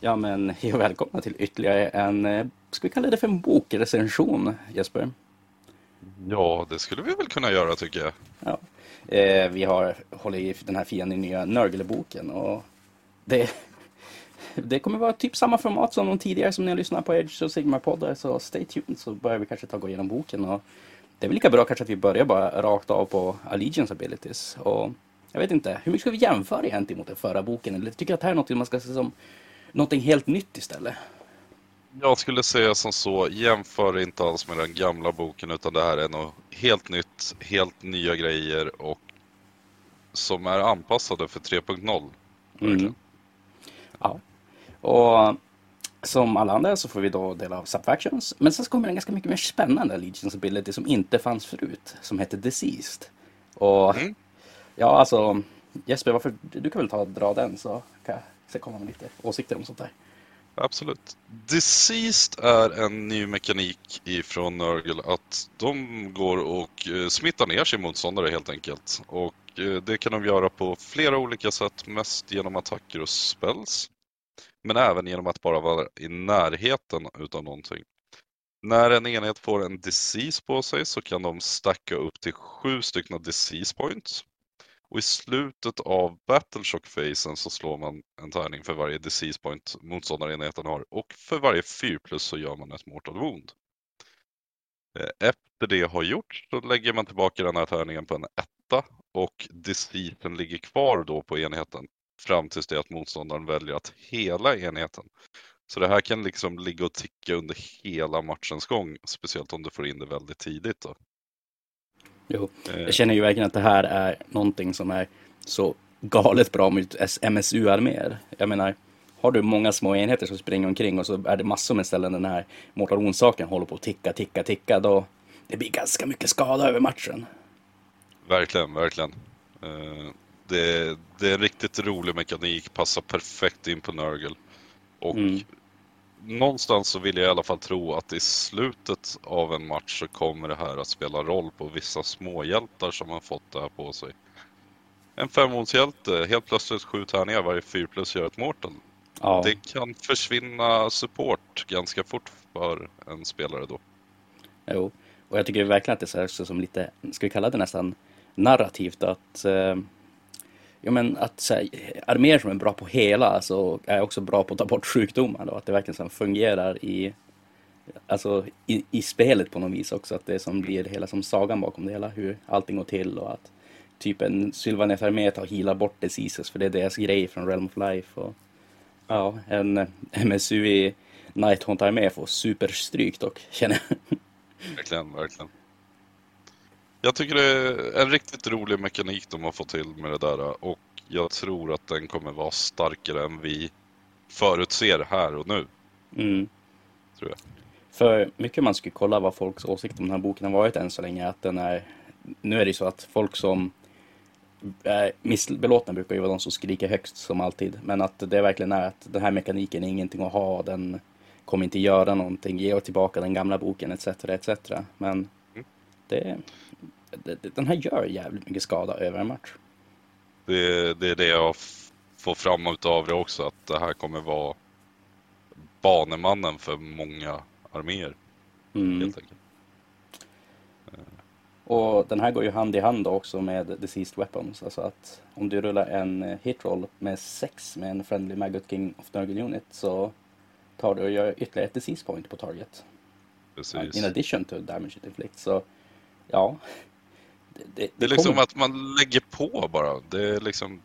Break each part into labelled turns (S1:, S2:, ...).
S1: Ja, men hej och välkomna till ytterligare en, eh, ska vi kalla det för en bokrecension, Jesper?
S2: Ja, det skulle vi väl kunna göra tycker jag.
S1: Ja. Eh, vi har hållit i den här fina nya Nörgelboken och det, det kommer vara typ samma format som de tidigare som ni har lyssnat på Edge och Sigmar-poddar, så stay tuned så börjar vi kanske ta och gå igenom boken. Och det är väl lika bra kanske att vi börjar bara rakt av på Allegiance Abilities. Och jag vet inte, hur mycket ska vi jämföra egentligen mot den förra boken? Eller tycker du att det här är något man ska se som någonting helt nytt istället?
S2: Jag skulle säga som så, jämför inte alls med den gamla boken utan det här är något helt nytt, helt nya grejer och som är anpassade för 3.0.
S1: Mm. Ja, och som alla andra så får vi då dela av Subfactions. Men sen så kommer en ganska mycket mer spännande Legions Ability som inte fanns förut, som heter Deceased. Och
S2: Mm.
S1: ja, alltså Jesper, varför, du kan väl ta och dra den så kan jag Ska komma med lite åsikter om sånt där.
S2: Absolut. Deceased är en ny mekanik ifrån Nurgle att de går och eh, smittar ner sin motståndare helt enkelt. Och eh, det kan de göra på flera olika sätt, mest genom attacker och spells. Men även genom att bara vara i närheten utav någonting. När en enhet får en disease på sig så kan de stacka upp till sju stycken disease points. Och i slutet av Battleshock-fasen så slår man en tärning för varje disease point motståndarenheten har och för varje 4 plus så gör man ett mortal wound. Eh, efter det har gjorts så lägger man tillbaka den här tärningen på en etta och diseasen ligger kvar då på enheten fram tills det att motståndaren väljer att hela enheten. Så det här kan liksom ligga och ticka under hela matchens gång, speciellt om du får in det väldigt tidigt. Då.
S1: Jo,
S2: Eh,
S1: jag känner ju verkligen att det här är någonting som är så galet bra mot MSU-arméer. Jag menar, har du många små enheter som springer omkring och så är det massor med ställen den här Mortal Wound-saken håller på att ticka, ticka, ticka, då det blir ganska mycket skada över matchen.
S2: Verkligen, verkligen. Eh, Det, det är en riktigt rolig mekanik, passar perfekt in på Nurgle. Och
S1: Mm.
S2: Någonstans så vill jag i alla fall tro att i slutet av en match så kommer det här att spela roll på vissa småhjältar som har fått det här på sig. En femmonshjälte, helt plötsligt sju tärningar, varje 4 plus gör ett mortal.
S1: Ja,
S2: Det kan försvinna support ganska fort för en spelare då.
S1: jo. Och jag tycker verkligen att det är så här som lite, ska vi kalla det nästan narrativt att eh, Ja men att så här, arméer som är bra på hela alltså, är också bra på att ta bort sjukdomar då. Att det verkligen så fungerar i, alltså, i, i spelet på något vis också. Att det som blir hela som sagan bakom det hela. Hur allting går till och att typ en Sylvanes armé tar och healar bort diseases för det är deras grej från Realm of Life. Och, ja, en MSU i Nighthaunt armé får superstryk dock känner jag.
S2: Verkligen, verkligen. Jag tycker det är en riktigt rolig mekanik de har fått till med det där och jag tror att den kommer vara starkare än vi förutser här och nu.
S1: Mm.
S2: Tror jag.
S1: För mycket man skulle kolla vad folks åsikt om den här boken har varit än så länge. Att den är, nu är det så att folk som är missbelåtna brukar ju vara de som skriker högst som alltid. Men att det verkligen är att den här mekaniken är ingenting att ha. Den kommer inte göra någonting. Ge tillbaka den gamla boken etc. etc. Men. Det, det, den här gör jävligt mycket skada över en match.
S2: Det, det är det jag får fram utav det också, att det här kommer vara banemannen för många arméer
S1: Mm.
S2: helt enkelt.
S1: Och den här går ju hand i hand också med Deceased Weapons. Alltså att om du rullar en eh, hitroll med 6 med en Friendly Maggot King of Nurgle Unit så tar du och gör ytterligare ett Disease Point på target.
S2: Precis.
S1: In addition to damage it inflict. Så ja. Det, det,
S2: Det är liksom
S1: kommer-
S2: att man lägger på bara. Det är liksom,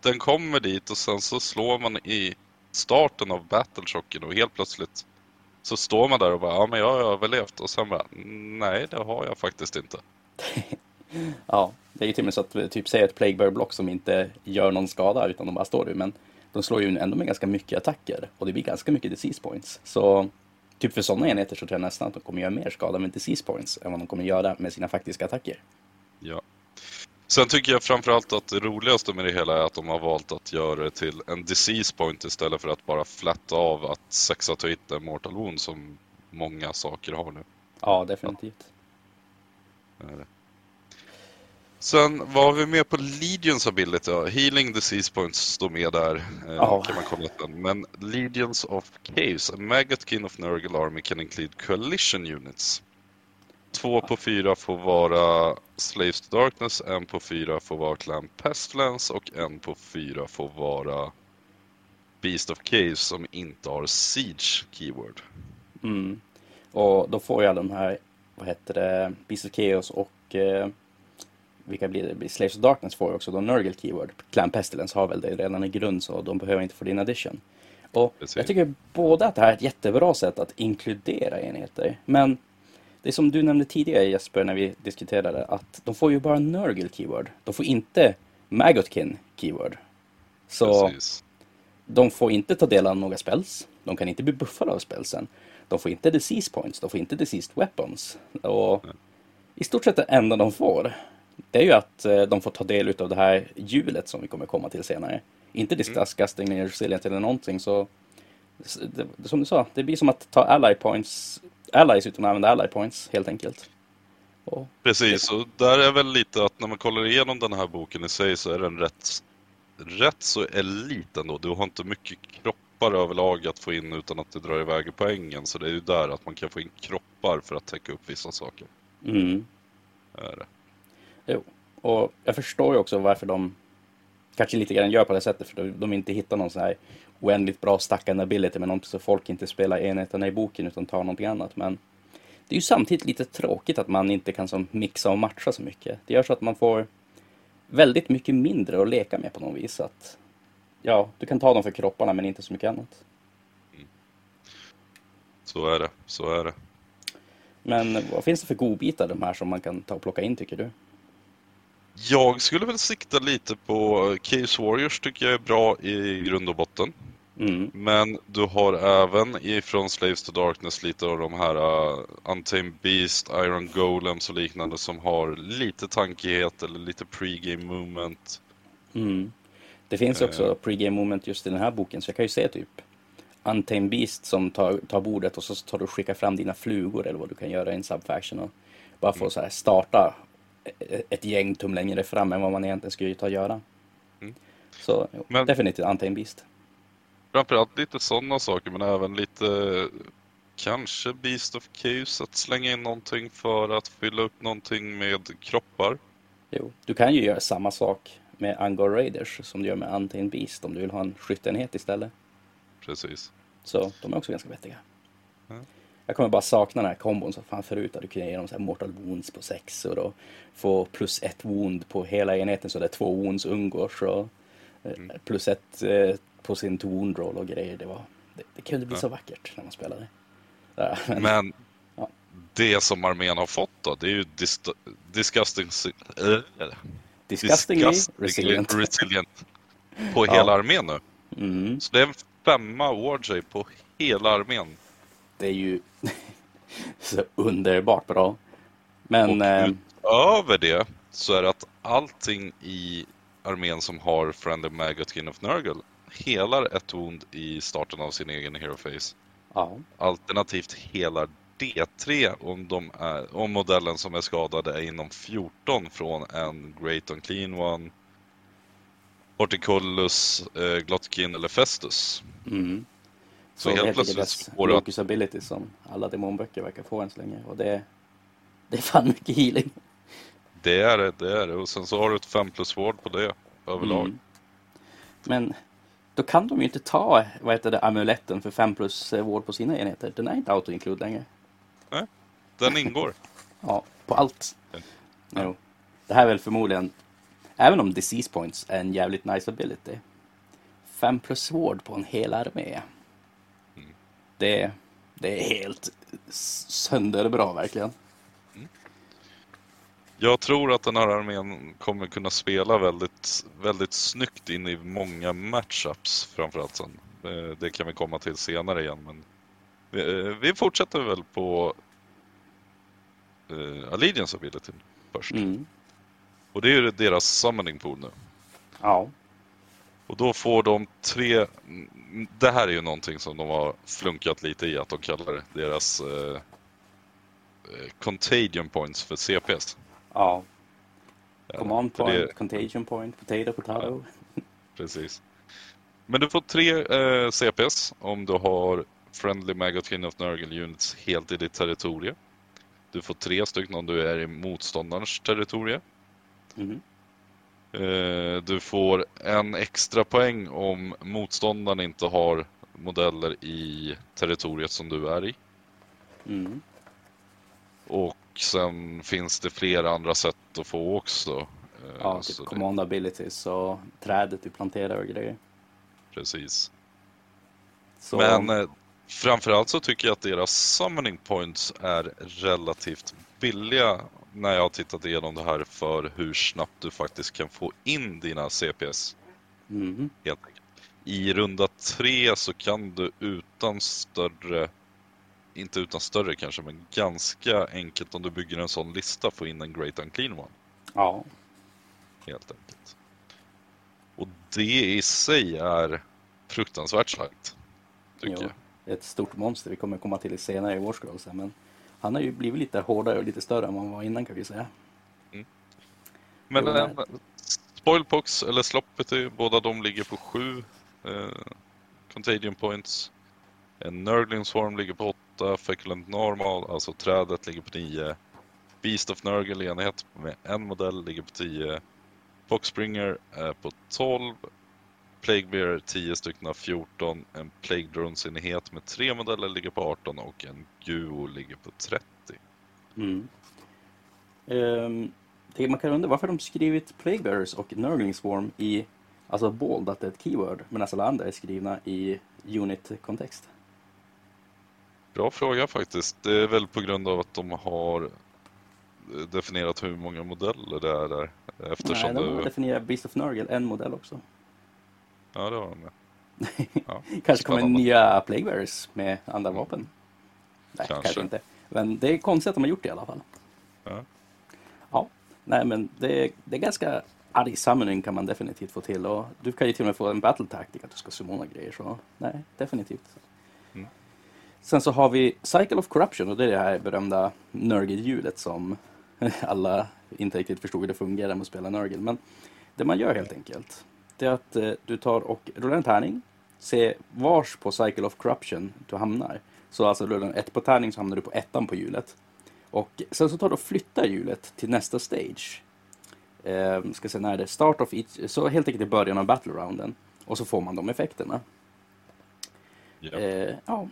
S2: den kommer dit och sen så slår man i starten av Battleshocken och helt plötsligt så står man där och bara ja men jag har överlevt och sen bara nej det har jag faktiskt inte.
S1: Ja, det är ju till och med så att typ säg ett Plague Bear block som inte gör någon skada utan de bara står där. Men de slår ju ändå med ganska mycket attacker och det blir ganska mycket disease points. Så typ för sådana enheter så tror jag nästan att de kommer göra mer skada med disease points än vad de kommer göra med sina faktiska attacker.
S2: Ja. Sen tycker jag framförallt att det roligaste med det hela är att de har valt att göra det till en disease point istället för att bara flatta av att sexa to hit är mortal wound som många saker har nu.
S1: Ja, definitivt.
S2: det. Sen vad har vi med på Legions ability? Ja, healing disease points står med där.
S1: Ja.
S2: kan man kolla den. Men Legions of Caves, a Maggot King of Nurgle Army can include coalition units. Två på fyra får vara Slaves to Darkness, en på fyra får vara Clan Pestilence och en på fyra får vara Beast of Caves som inte har Siege keyword.
S1: Mm. Och då får jag de här, vad heter det, Beast of Chaos och eh, vilka blir det? Slaves of Darkness får också då Nurgle Keyword. Clan Pestilence har väl det redan i grund så de behöver inte få din addition. Och
S2: Precis.
S1: jag tycker både att det här är ett jättebra sätt att inkludera enheter, men det är som du nämnde tidigare Jesper när vi diskuterade att de får ju bara Nurgle Keyword. De får inte Magotkin Keyword. Så
S2: Precis.
S1: de får inte ta del av några spells. De kan inte bli buffade av spelsen. De får inte disease points. De får inte diseased weapons. Och i stort sett det enda de får, det är ju att eh, de får ta del av det här hjulet som vi kommer komma till senare. Inte disgusting eller resilient eller någonting så, det, som du sa, det blir som att ta ally points, allies utan att använda ally points helt enkelt. Och,
S2: Precis, och där är väl lite att när man kollar igenom den här boken i sig så är den rätt, rätt så elit ändå. Du har inte mycket kroppar överlag att få in utan att det drar iväg i poängen. Så det är ju där att man kan få in kroppar för att täcka upp vissa saker.
S1: mm.
S2: Är det.
S1: Jo, och jag förstår ju också varför de kanske lite grann gör på det sättet, för de, inte hittar någon sån här oändligt bra stackande ability med någonting så folk inte spelar enheterna i boken utan tar någonting annat. Men det är ju samtidigt lite tråkigt att man inte kan som mixa och matcha så mycket. Det gör så att man får väldigt mycket mindre att leka med på något vis. Att, ja, du kan ta dem för kropparna men inte så mycket annat.
S2: Så är det, så är det.
S1: Men vad finns det för godbitar de här som man kan ta och plocka in tycker du?
S2: Jag skulle väl sikta lite på Case Warriors tycker jag är bra i grund och botten.
S1: Mm,
S2: Men du har även ifrån Slaves to Darkness lite av de här uh, Untamed Beast, Iron Golems och liknande som har lite tankighet eller lite pre-game movement.
S1: Mm. Det finns också pre-game moment just i den här boken, så jag kan ju se typ Untamed Beast som tar, tar bordet och så tar du och skickar fram dina flugor eller vad du kan göra i en subfaction och bara få så här starta ett gäng tum längre fram än vad man egentligen skulle ta och göra.
S2: Mm.
S1: Så jo,
S2: Men-
S1: definitivt Untamed Beast.
S2: Framförallt lite sådana saker men även lite kanske Beast of Chaos att slänga in någonting för att fylla upp någonting med kroppar.
S1: Jo, du kan ju göra samma sak med Angor Raiders som du gör med Untamed Beast om du vill ha en skyttenhet istället.
S2: Precis.
S1: Så de är också ganska vettiga.
S2: Mm.
S1: Jag kommer bara sakna den här kombon som fan förut där du kunde ge dem så här mortal wounds på sexor och få plus ett wound på hela enheten så det är två wounds ungårs och eh,
S2: Mm.
S1: plus ett eh, på sin wound roll och grejer. Det, var, det, det kunde bli
S2: Ja.
S1: så vackert när man spelade. Ja, men,
S2: Men
S1: Ja.
S2: det som armén har fått då, det är ju dist- disgusting... Äh,
S1: disgustingly
S2: disgustingly
S1: resilient.
S2: resilient på hela armén nu.
S1: Mm,
S2: Så det är en femma Warjay på hela armén.
S1: Det är ju så underbart bra. Men
S2: och
S1: eh,
S2: utöver det så är det att allting i armén som har Friendly Maggot King of Nurgle helar ett wound i starten av sin egen Hero Face.
S1: ja,
S2: Alternativt helar D3 om, de är, om modellen som är skadad är inom 14 från en Great Unclean One, Horticulus, eh, Glotkin eller Festus.
S1: Mm.
S2: Så
S1: Så
S2: helt plötsligt så får du
S1: Locus ability som alla demonböcker verkar få än så länge. Och det, det är fan mycket healing.
S2: Det är det, det är det. Och sen så har du ett 5 plus ward på det överlag.
S1: Mm. Men då kan de ju inte ta vad heter det, amuletten för 5 plus eh, vård på sina enheter. Den är inte auto-include längre.
S2: Den ingår.
S1: Ja, på allt.
S2: Ja.
S1: Jo. Det här är väl förmodligen, även om disease points är en jävligt nice ability. 5 plus vård på en hel armé. Det, det är helt sönderbra verkligen.
S2: Jag tror att den här armén kommer kunna spela väldigt, väldigt snyggt in i många matchups framförallt sen. Eh, Det kan vi komma till senare igen men vi, eh, vi fortsätter väl på uh, Allegiance Ability först.
S1: Mm.
S2: Och det är ju deras summoning pool nu.
S1: Ja.
S2: Och då får de tre, mm, det här är ju någonting som de har flunkat lite i att de kallar deras eh, eh, contagion points för CPS.
S1: Ja. Command point,
S2: det-
S1: contagion point, potato, potato.
S2: Precis. Men du får tre eh, CPS om du har Friendly Maggot King of Nurgle Units helt i ditt territorie. Du får tre stycken om du är i motståndarens territorie.
S1: Mhm.
S2: Eh, du får en extra poäng om motståndaren inte har modeller i territoriet som du är i.
S1: Mm.
S2: Och sen finns det flera andra sätt att få också. Eh,
S1: Ja,
S2: så
S1: typ
S2: det-
S1: command abilities och trädet du planterar och grejer.
S2: Precis.
S1: Så,
S2: Men eh, framförallt så tycker jag att deras summoning points är relativt billiga när jag har tittat igenom det här för hur snabbt du faktiskt kan få in dina CPS. enkelt. I runda tre så kan du utan större, inte utan större kanske, men ganska enkelt om du bygger en sån lista få in en Great Unclean One.
S1: Ja,
S2: Helt enkelt. Och det i sig är fruktansvärt starkt. Tycker
S1: jo,
S2: jag.
S1: ett stort monster vi kommer komma till senare i här, Men han har ju blivit lite hårdare och lite större än vad han var innan kan vi säga.
S2: Men
S1: Jo,
S2: en Spoilpox eller Sloppity, båda de ligger på sju eh, Contagion Points. En Nurgling Swarm ligger på åtta, Feculent Normal, alltså trädet, ligger på nio. Beast of Nurgle enhet med en modell ligger på 10. Foxspringer är på 12. Plague Bear 10 stycken av 14. En Plague Drones enhet med tre modeller ligger på 18 och en Guo ligger på 30.
S1: Mm. Det man kan undra varför de skrivit Plague Bearers och Nurgling Swarm i alltså bold, att det är ett keyword, medan alla andra är skrivna i unit-kontext.
S2: Bra fråga faktiskt. Det är väl på grund av att de har eh, definierat hur många modeller det är där. Eftersom
S1: Nej, de har definierat Beast of Nurgle, en modell också.
S2: Ja, det har de. ja. Ja,
S1: Kanske kommer nya Plague Bearers med andra vapen. Nej, kanske.
S2: Kanske.
S1: inte. Men det är konstigt att de har gjort det i alla fall.
S2: Ja.
S1: Ja, nej men det är, det är ganska arg summoning kan man definitivt få till och du kan ju till och med få en battle tactic att du ska summona grejer så nej, definitivt.
S2: Mm.
S1: Sen så har vi Cycle of Corruption och det är det här berömda Nurgle-hjulet som alla inte riktigt förstod hur det fungerar med att spela Nurgle. Men det man gör helt enkelt, det är att eh, du tar och rullar en tärning, se vars på Cycle of Corruption du hamnar. Så alltså rullar du ett på tärning så hamnar du på ettan på hjulet. Och sen så tar du och flyttar hjulet till nästa stage. Eh, ska se när det är start of each, så helt enkelt i början av battle rounden. Och så får man de effekterna.
S2: Ja.
S1: Eh, ja.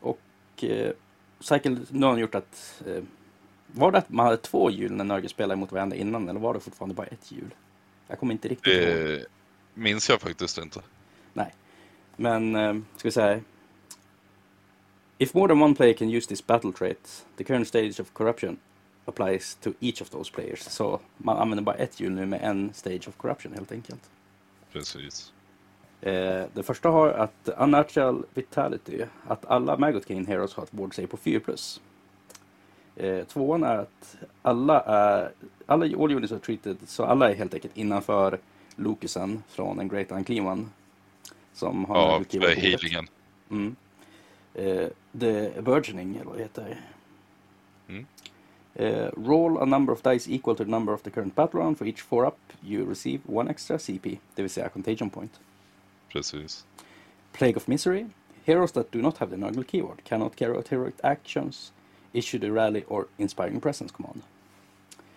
S1: Och eh, Cycle, nu har han gjort att... Eh, var det att man hade två hjul när Nurgle spelade mot varandra innan eller var det fortfarande bara ett hjul? Jag kommer inte riktigt ihåg.
S2: Det minns jag faktiskt inte.
S1: Nej. Men, eh, ska vi säga... If more than one player can use this battle trait, the current stage of corruption applies to each of those players. Så man använder bara ett hjul nu med en stage of corruption helt enkelt.
S2: Precis.
S1: Eh, det första har att unnatural vitality, att alla Maggot King Heroes har ett ward save på 4 plus. Eh, tvåan är att alla är, alla all units are treated, så alla är helt enkelt innanför Lucasen från en Great Unclean One. Som har
S2: Ja, för healingen.
S1: Mm. Eh, the Burgeoning, eller vad det heter.
S2: Mm.
S1: Eh, roll a number of dice equal to the number of the current battle round. For each 4 up you receive one extra CP, det vill säga contagion point.
S2: Precis.
S1: Plague of Misery. Heroes that do not have the Nurgle keyword cannot carry out heroic actions, issue the rally or inspiring presence command.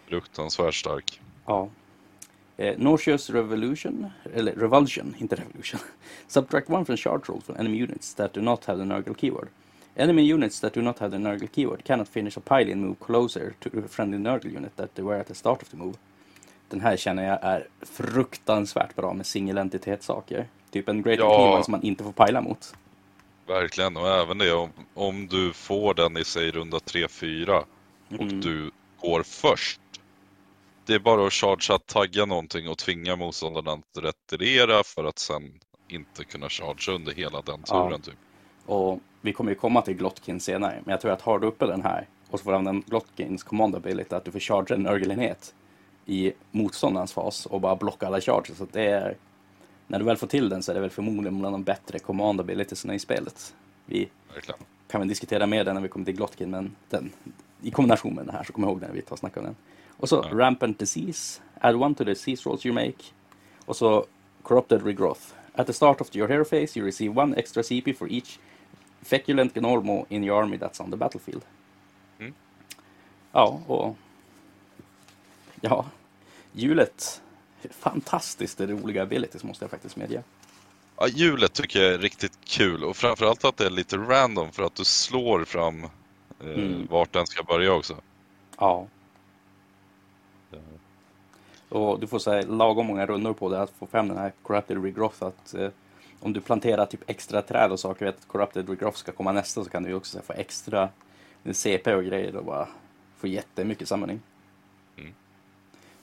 S2: Fruktansvärt stark.
S1: Ja. Eh, nauseous Revolution, eller Revulsion, inte Revolution. Subtract one from charge roll from enemy units that do not have the Nurgle keyword. Enemy units that do not have the Nurgle keyword cannot finish a pile-in move closer to a friendly Nurgle unit that they were at the start of the move. Den här känner jag är fruktansvärt bra med singelentitetssaker. Typ en Great
S2: Ja.
S1: Keyword som man inte får pila mot.
S2: Verkligen. Och även det om, om du får den i sig runda 3-4 och
S1: Mm.
S2: du går först. Det är bara att chargea, tagga någonting och tvinga motståndaren att retirera för att sen inte kunna chargea under hela den
S1: Ja.
S2: turen. Typ.
S1: Och vi kommer ju komma till Glotkin senare, men jag tror att har du uppe den här och så får du använda Glotkins command ability att du får charge en Nurgle-enhet i motståndarens fas och bara blocka alla charges. Så det är, när du väl får till den så är det väl förmodligen bland de bättre command abilitiesna i spelet. Vi
S2: Verkligen.
S1: kan väl diskutera mer den när vi kommer till Glotkin, men den, i kombination med den här, så kom ihåg den när vi tar snackade om den. Och så
S2: Ja.
S1: Rampant Disease, add one to the disease rolls you make. Och så Corrupted Regrowth. At the start of your hero phase you receive one extra CP for each feculent Gnormo in your army that's on the battlefield.
S2: Mm.
S1: Ja, och... Ja, hjulet. Fantastiskt roliga abilities måste jag faktiskt medge.
S2: Ja, hjulet tycker jag är riktigt kul och framförallt att det är lite random för att du slår fram eh,
S1: Mm.
S2: vart den ska börja också.
S1: Ja. Och du får säga lagom många rundor på det att få fram den här Corrupted Regrowth. Att, eh, om du planterar typ extra träd och saker, vet att Corrupted Regrowth ska komma nästa så kan du ju också så här, få extra CP och grejer och bara få jättemycket sammanhang.
S2: Mm.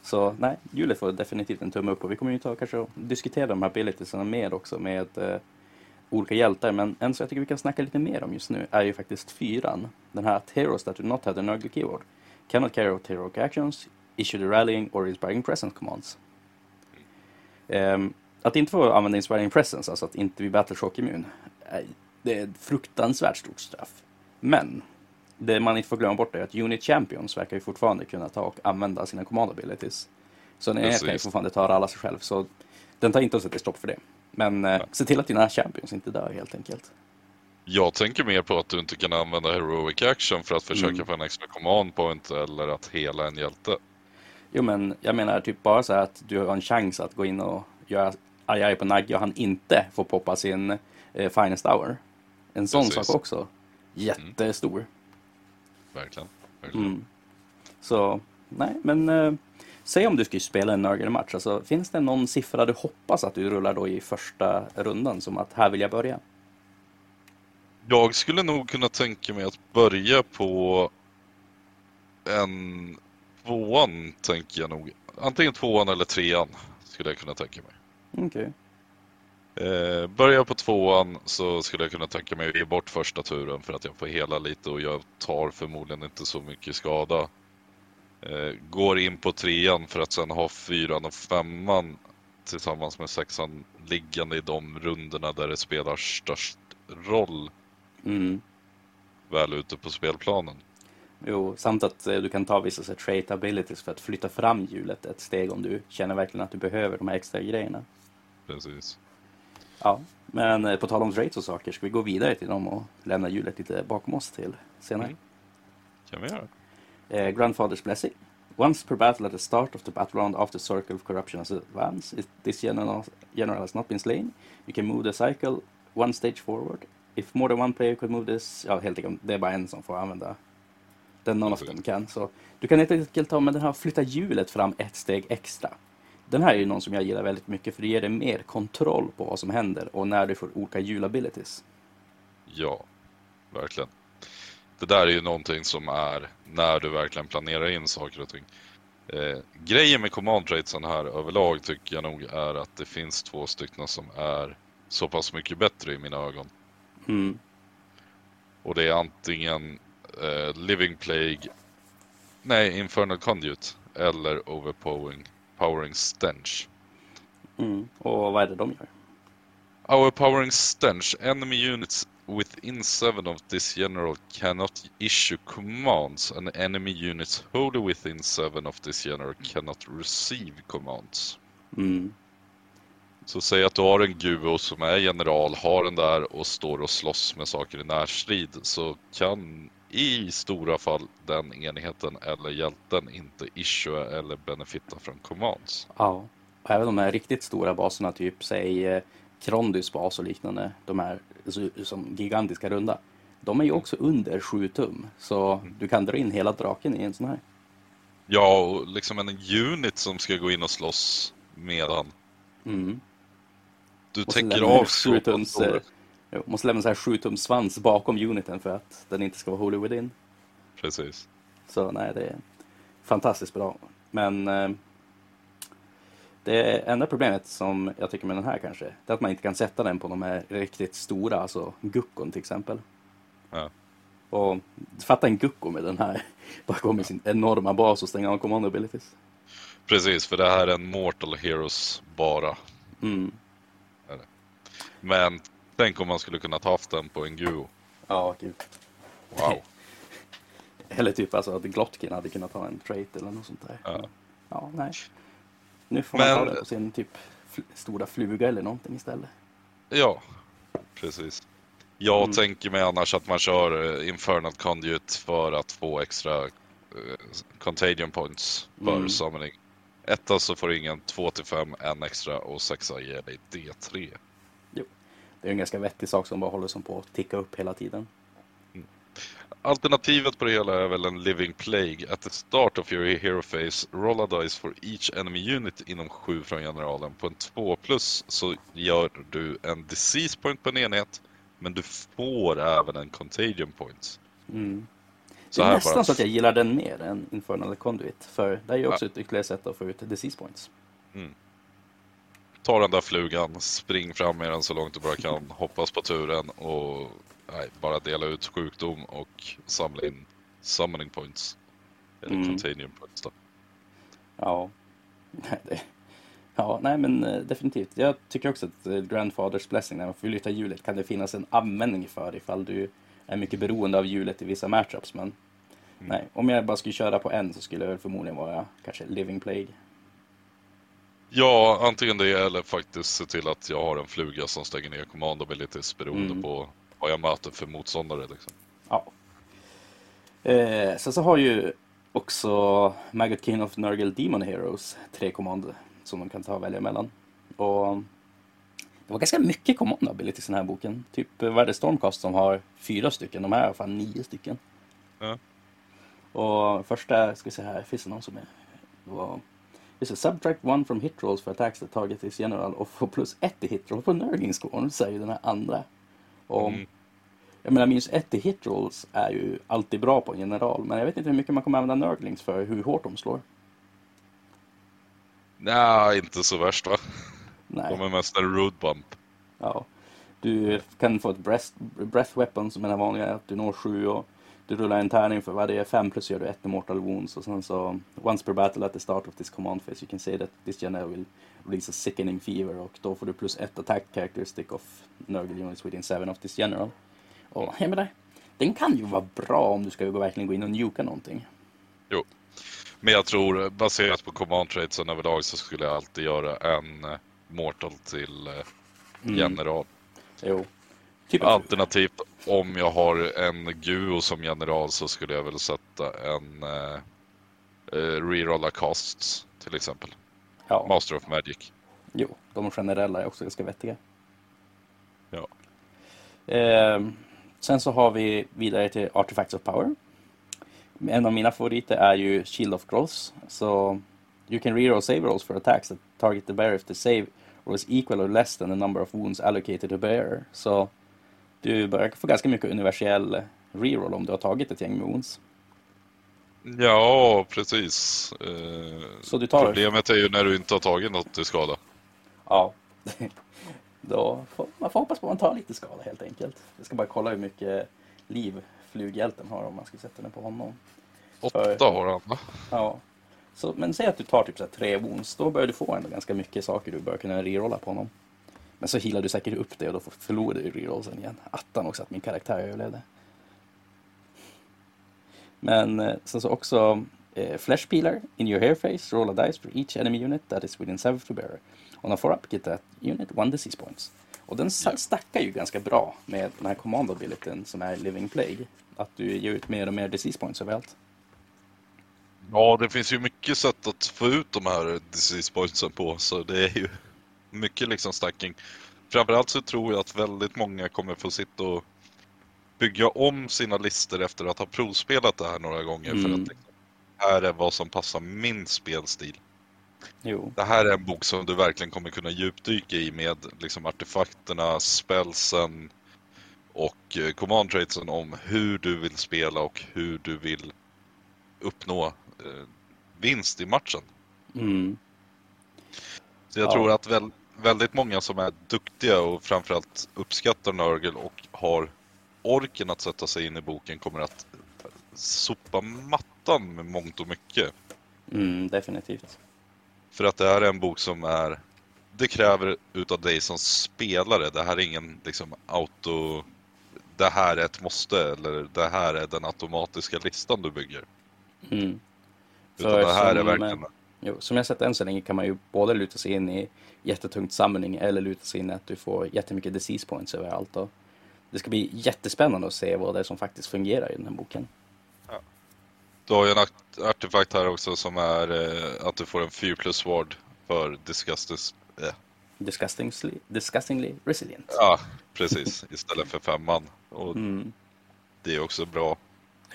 S1: Så nej, hjulet får definitivt en tumme upp och vi kommer ju ta kanske och diskutera de här abilitiesarna mer också med eh, olika hjältar. Men en som jag tycker vi kan snacka lite mer om just nu är ju faktiskt fyran. Den här att Heroes that do not have the ugly keyword cannot carry out heroic actions, issue the rallying or inspiring presence commands. Um, att inte få använda inspiring presence, alltså att inte bli battleshock immun, det är ett fruktansvärt stort straff. Men det man inte får glömma bort är att Unit Champions verkar ju fortfarande kunna ta och använda sina command abilities. Så en enhet kan ju fortfarande ta alla sig själv, så den tar inte att sätta stopp för det. Men eh, se till att dina Champions inte dör helt enkelt.
S2: Jag tänker mer på att du inte kan använda heroic action för att försöka
S1: Mm.
S2: få en extra command point eller att hela en hjälte.
S1: Jo men jag menar typ bara så här att du har en chans att gå in och göra aj aj på Nagge och han inte får poppa sin eh, Finest Hour. En sån
S2: Precis.
S1: sak också. Jättestor.
S2: Verkligen. Verkligen.
S1: Mm. Så, nej men eh, säg om du skulle spela en Nurgle-match, alltså, finns det någon siffra du hoppas att du rullar då i första rundan som att här vill jag börja?
S2: Jag skulle nog kunna tänka mig att börja på en tvåan, tänker jag nog. Antingen tvåan eller trean skulle jag kunna tänka mig.
S1: Okej.
S2: Eh, börjar på tvåan så skulle jag kunna tänka mig att ge bort första turen för att jag får hela lite och jag tar förmodligen inte så mycket skada. Eh, går in på trean för att sen ha fyran och femman tillsammans med sexan liggande i de rundorna där det spelar störst roll
S1: Mm.
S2: väl ute på spelplanen.
S1: Jo, samt att eh, du kan ta vissa så trait abilities för att flytta fram hjulet ett steg om du känner verkligen att du behöver de här extra grejerna.
S2: Precis.
S1: Ja, men eh, på tal om traits och saker, ska vi gå vidare till dem och lämna hjulet lite bakom oss till senare?
S2: Mm. kan vi göra.
S1: Eh, Grandfather's Blessing. Once per battle at the start of the battle round after Circle of Corruption has advanced, if this general, general has not been slain, you can move the cycle one stage forward. If more than one player could move this, ja helt enkelt, det är bara en som får använda den none of them kan. Så du kan helt enkelt ta med den här flytta hjulet fram ett steg extra. Den här är ju någon som jag gillar väldigt mycket för det ger dig mer kontroll på vad som händer och när du får olika hjulabilities.
S2: Ja, verkligen. Det där är ju någonting som är när du verkligen planerar in saker och ting. Eh, grejen med command traitsen här överlag tycker jag nog är att det finns två stycken som är så pass mycket bättre i mina ögon.
S1: Mm.
S2: Och det är antingen eh, Living Plague, nej Infernal Conduit eller Overpowering powering Stench.
S1: Mm. Och vad är det de gör?
S2: Overpowering Stench, enemy units within seven of this general cannot issue commands and enemy units wholly within seven of this general cannot receive commands.
S1: Mm.
S2: Så säg att du har en Guo som är general, har den där och står och slåss med saker i närstrid så kan i stora fall den enheten eller hjälten inte issue eller benefitta från commands.
S1: Ja, och även de här riktigt stora baserna, typ säg eh, Krondys bas och liknande, de här som gigantiska runda, de är ju också under 7 tum. Så du kan dra in hela draken i en sån här.
S2: Ja, och liksom en unit som ska gå in och slåss medan
S1: Mm.
S2: du
S1: Och
S2: täcker av så
S1: tums, jo, måste lämna så här 7 tums svans bakom uniten för att den inte ska vara holy within.
S2: Precis.
S1: Så nej, det är fantastiskt bra. Men eh, det enda problemet som jag tycker med den här kanske, det är att man inte kan sätta den på de här riktigt stora, alltså guckon till exempel.
S2: Ja.
S1: Och fatta en gucko med den här, gå med sin enorma bas och stänga av command abilities.
S2: Precis, för det här är en Mortal Heroes bara.
S1: Mm.
S2: Men tänk om man skulle kunna ta haft den på en Guo.
S1: Ja, gud.
S2: Wow.
S1: Eller typ alltså att Glotkin hade kunnat ha en trait eller något sånt där.
S2: Ja.
S1: Ja, nej. Nu får man ta det på sin typ fl- stora fluga eller någonting istället.
S2: Ja, precis. Jag
S1: Mm.
S2: tänker mig annars att man kör eh, Infernal Conduit för att få extra eh, Contagion Points för
S1: Mm.
S2: summoning. Etta så får du ingen 2-5, en extra och sexa ger dig D3.
S1: Det är en ganska vettig sak som bara håller som på att ticka upp hela tiden.
S2: Alternativet på det hela är väl en Living Plague. At the start of your hero phase, roll a dice for each enemy unit inom 7 från generalen. På en 2 plus så gör du en disease point på en enhet, men du får även en contagion point.
S1: Mm.
S2: Så
S1: det är nästan
S2: bara-
S1: så att jag gillar den mer än Infernal Conduit. För det är ju också ett ytterligare sätt att få ut disease points.
S2: Ta den där flugan, spring fram med den så långt du bara kan, hoppas på turen och nej, bara dela ut sjukdom och samla in summoning points. Eller
S1: Mm.
S2: contagion points då.
S1: Ja. Det- Ja, nej men eh, definitivt. Jag tycker också att eh, Grandfathers Blessing, när man får lyfta hjulet, kan det finnas en användning för ifall du är mycket beroende av hjulet i vissa matchups. Men nej, om jag bara skulle köra på en så skulle jag väl förmodligen vara kanske Living Plague.
S2: Ja, antingen det eller faktiskt se till att jag har en fluga som stänger ner command abilities beroende
S1: Mm.
S2: på vad jag möter för motståndare. Liksom.
S1: Ja. Eh, sen så har ju också Maggot King of Nurgle Demon Heroes tre kommand som de kan ta och välja mellan. Och det var ganska mycket command abilities i den här boken. Typ eh, vad är det Stormcast som har fyra stycken, de här har fall nio stycken.
S2: Ja.
S1: Och första, ska vi se här, finns det någon som är... Det var... Det, subtract one from hit rolls for attacks that target is general och få plus ett i hit roll på Nurgling score, säger den här andra. Och
S2: Mm.
S1: jag menar minus ett i hit rolls är ju alltid bra på en general, men jag vet inte hur mycket man kommer använda Nurglings för hur hårt de slår.
S2: Nej, inte så värst va?
S1: Nej.
S2: De är mest en road bump.
S1: Ja. Du kan få ett breath, breath weapon som är den vanliga, att du når sju och du rullar en tärning för varje fem plus gör du ett immortal wounds och sen så once per battle at the start of this command phase you can say that this general will release a sickening fever och då får du plus ett attack characteristic of Nurgle units within seven of this general. Och jag menar, den kan ju vara bra om du ska verkligen gå in och njuka någonting.
S2: Jo. Men jag tror, baserat på command tradesen överlag så skulle jag alltid göra en eh, mortal till eh,
S1: Mm.
S2: general.
S1: Jo. Typ
S2: Alternativt om jag har en Guo som general så skulle jag väl sätta en eh, eh, rerolla casts till exempel.
S1: ja.
S2: Master of Magic.
S1: Jo, de generella är också ganska vettiga.
S2: Ja.
S1: Ehm, sen så har vi vidare till Artifacts of Power. En av mina favoriter är ju Shield of Growth. Så you can reroll save rolls for attacks that target the bearer if the save roll is equal or less than the number of wounds allocated to bearer. Så du börjar få ganska mycket universell reroll om du har tagit ett gäng med wounds.
S2: Ja, precis. Eh,
S1: Så du tar-
S2: Problemet är ju när du inte har tagit något till skada.
S1: Ja, då får man får hoppas på att man tar lite skada helt enkelt. Jag ska bara kolla hur mycket liv flughjälten har om man ska sätta den på honom.
S2: Åtta har han va?
S1: Ja. Så, men säg att du tar typ så här tre wounds, då börjar du få ändå ganska mycket saker du bör kunna rerolla på honom. Men så healar du säkert upp det och då förlorar du rerollsen igen. Attan också att min karaktär överlevde. Men eh, sen så också eh, Flesh Peeler. In your hair face, roll a dice for each enemy unit that is within 7 to bearer. On a 4-up, get that unit one disease points. Och den stackar ju ganska bra med den här command abilityn som är Living Plague. Att du ger ut mer och mer disease points överallt.
S2: Ja, det finns ju mycket sätt att få ut de här disease pointsen på, så det är ju mycket liksom stacking. Framförallt så tror jag att väldigt många kommer få sitta och bygga om sina listor efter att ha provspelat det här några gånger för
S1: Mm.
S2: att liksom, här är vad som passar min spelstil.
S1: Jo.
S2: Det här är en bok som du verkligen kommer kunna djupdyka i med liksom artefakterna, spelsen och eh, command traitsen om hur du vill spela och hur du vill uppnå eh, vinst i matchen.
S1: Mm.
S2: Så jag
S1: Ja.
S2: tror att väl, väldigt många som är duktiga och framförallt uppskattar Nurgle och har orken att sätta sig in i boken kommer att sopa mattan med mångt och mycket.
S1: Mm, definitivt.
S2: För att det här är en bok som är Det kräver utav dig som spelare. Det här är ingen liksom auto det här är ett måste eller det här är den automatiska listan du bygger.
S1: Mm.
S2: Utan
S1: För
S2: det här är
S1: som,
S2: verkligen...
S1: Jo, som jag sett än så länge kan man ju både luta sig in i jättetungt summoning eller luta sig in i att du får jättemycket disease points överallt. Och det ska bli jättespännande att se vad det är som faktiskt fungerar i den här boken.
S2: Du har ju en art- artefakt här också som är eh, att du får en 4 plus ward för disgustus. Eh.
S1: Disgustingly, disgustingly resilient.
S2: Ja, precis. Istället för femman. Och
S1: Mm.
S2: det är också bra.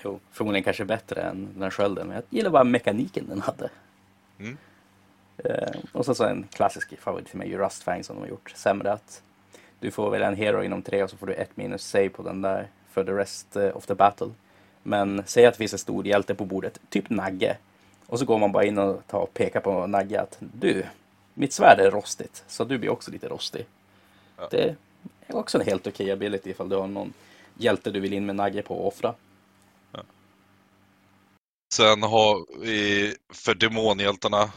S1: Jo, förmodligen kanske bättre än den här skölden, men jag gillar bara mekaniken den hade.
S2: Mm.
S1: Eh, och så, så en klassisk favorit till mig, Rustfang som de har gjort. Sämre att du får välja en hero inom tre och så får du ett minus save på den där för the rest eh, of the battle. Men säg att det finns en stor hjälte på bordet, typ Nagge. Och så går man bara in och tar och pekar på Nagge att du, mitt svärd är rostigt, så du blir också lite rostig.
S2: Ja.
S1: Det är också en helt okej ability ifall du har någon hjälte du vill in med Nagge på och offra.
S2: Sen har vi för demonhjältarna,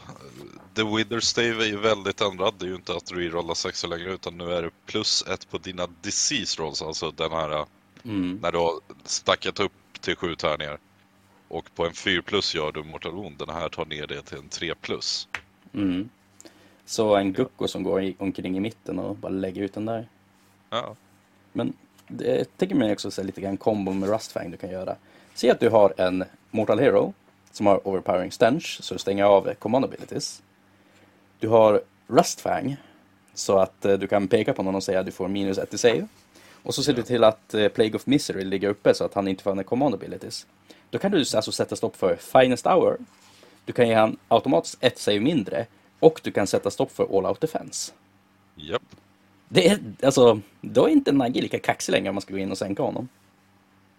S2: The Wither Stave är ju väldigt ändrad. Det är ju inte att rerolla sexor längre utan nu är det plus ett på dina disease rolls, alltså den här
S1: Mm.
S2: när du har stackat upp till sju tärningar. Och på en 4 plus gör du mortal wound. Den här tar ner det till en 3 plus.
S1: Mm. Så en Gucko som går omkring i mitten och bara lägger ut den där.
S2: Ja,
S1: Men det tycker man också så lite grann kombo med Rustfang du kan göra. Se att du har en Mortal Hero som har Overpowering Stench, så du stänger av Command Abilities. Du har Rustfang, så att eh, du kan peka på någon och säga att du får minus 1 i save. Och så ser du till att eh, Plague of Misery ligger uppe så att han inte får några Command Abilities. Då kan du alltså sätta stopp för Finest Hour. Du kan ge han automatiskt ett save mindre. Och du kan sätta stopp för All Out Defense.
S2: japp.
S1: Det är, alltså, då är inte Nagge lika kaxig längre om man ska gå in och sänka honom.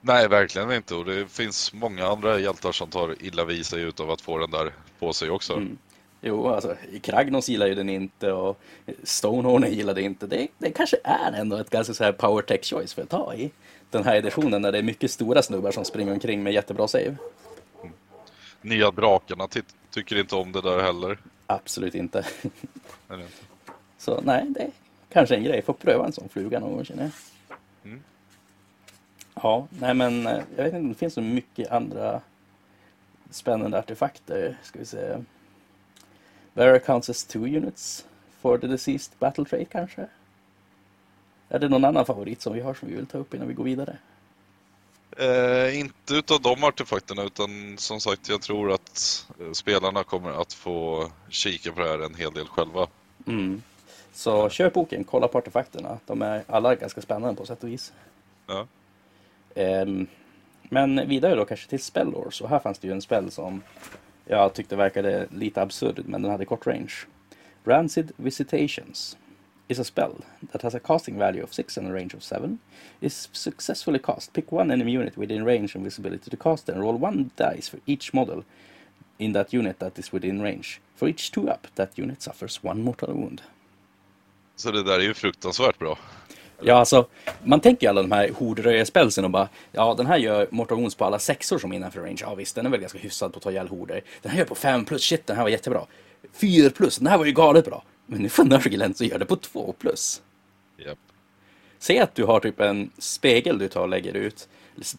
S2: Nej, verkligen inte. Och det finns många andra hjältar som tar illa vid sig utav att få den där på sig också.
S1: Mm. Jo, alltså Kragnos gillar ju den inte och Stonehorn gillar det inte. Det, det kanske är ändå ett ganska så här power tech choice för att ta i den här editionen när det är mycket stora snubbar som springer omkring med jättebra save.
S2: Nya drakarna ty- tycker inte om det där heller.
S1: Absolut inte.
S2: Inte?
S1: Så nej, det är kanske en grej. Får pröva en sån fluga någon gång känner jag. Ja, nej men eh, jag vet inte, det finns så mycket andra spännande artefakter. Ska vi se. Vera counts as two units for the deceased battle trait kanske? Är det någon annan favorit som vi har som vi vill ta upp innan vi går vidare?
S2: Eh, inte utav de artefakterna utan som sagt jag tror att eh, spelarna kommer att få kika på det här en hel del själva.
S1: Mm. Så köp boken, kolla på artefakterna. De är alla ganska spännande på sätt och vis.
S2: Ja.
S1: Ehm, men vidare då kanske till spellors. Och här fanns det ju en spell som jag tyckte verkade lite absurd, men den hade kort range. Rancid Visitations is a spell that has a casting value of 6 and a range of 7. If successfully cast. Pick one enemy unit within range and visibility to cast and roll one dice for each model in that unit that is within range. For each two up, that unit suffers one mortal wound.
S2: Så det där är ju fruktansvärt bra.
S1: Ja, alltså, man tänker ju alla de här hordröjarspelsen och bara, ja den här gör Mortal Wounds på alla sexor som är innanför range. Ja visst, den är väl ganska hyfsad på att ta ihjäl horder. Den här gör på 5 plus, shit den här var jättebra. 4 plus, den här var ju galet bra. Men nu får Nurglen så gör det på 2 plus.
S2: Japp.
S1: Säg att du har typ en spegel du tar och lägger ut.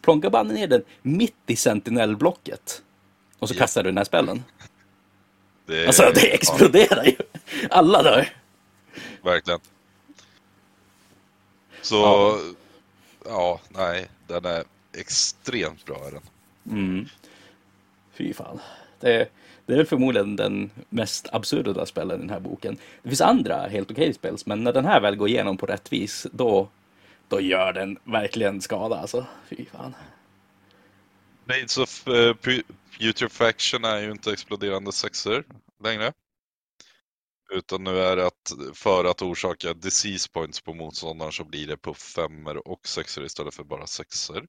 S1: Plonka bara ner den mitt i sentinellblocket. Och så
S2: Ja.
S1: kastar du den här spellen.
S2: Det
S1: Alltså det exploderar ju. Alla dör.
S2: Verkligen. Så,
S1: Ja.
S2: ja. nej, den är extremt bra är den.
S1: Mm. Fy fan. Det, det är förmodligen den mest absurda spelen i den här boken. Det finns andra helt okej spels, men när den här väl går igenom på rätt vis, då, då gör den verkligen skada alltså. Fy fan.
S2: Blades of uh, Putrefaction är ju inte exploderande sexer längre. Utan nu är det att för att orsaka disease points på motståndaren så blir det på femmer och sexer istället för bara sexer.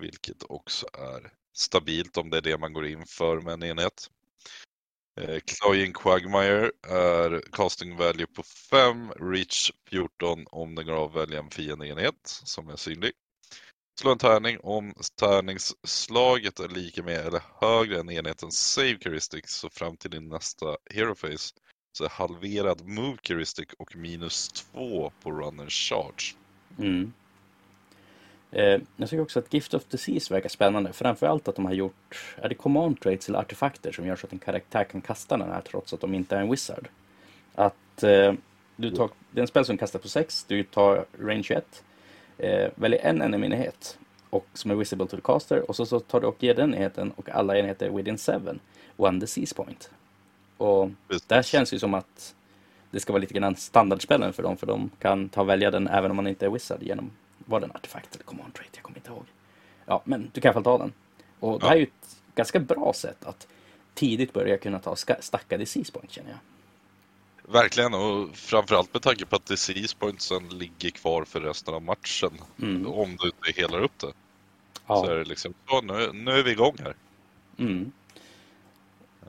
S2: Vilket också är stabilt om det är det man går in för med en enhet. Eh, Cloying Quagmire är casting value på 5, reach 14 om den går av välja en fiendeenhet som är synlig. Slå en tärning om tärningsslaget är lika med eller högre än enhetens save heuristic så fram till din nästa hero phase så är halverad move heuristic och minus 2 på run and charge.
S1: Mm. Eh, jag tycker också att Gift of Disease verkar spännande. Framförallt att de har gjort, är det command traits eller artefakter som gör så att en karaktär kan kasta den här trots att de inte är en wizard. Att eh, du tar, det är en spel som kastar på 6, du tar range 1, eh, väljer en enemy-enhet och som är visible to the caster och så, så tar du och ger den enheten och alla enheter within 7, one disease point. Och
S2: Precis.
S1: det här känns ju som att det ska vara lite grann standardspelen för dem, för de kan ta och välja den även om man inte är wizard genom, var den artefakt eller command trait, jag kommer inte ihåg. Ja, men du kan i alla fall ta den. Och det här är ju ett ganska bra sätt att tidigt börja kunna ta ska- stacka disease point känner jag.
S2: Verkligen, och framförallt med tanke på att disease pointsen ligger kvar för resten av matchen.
S1: Mm.
S2: Om du inte helar upp det.
S1: Ja.
S2: Så är det liksom, så nu, nu är vi igång här.
S1: Mm.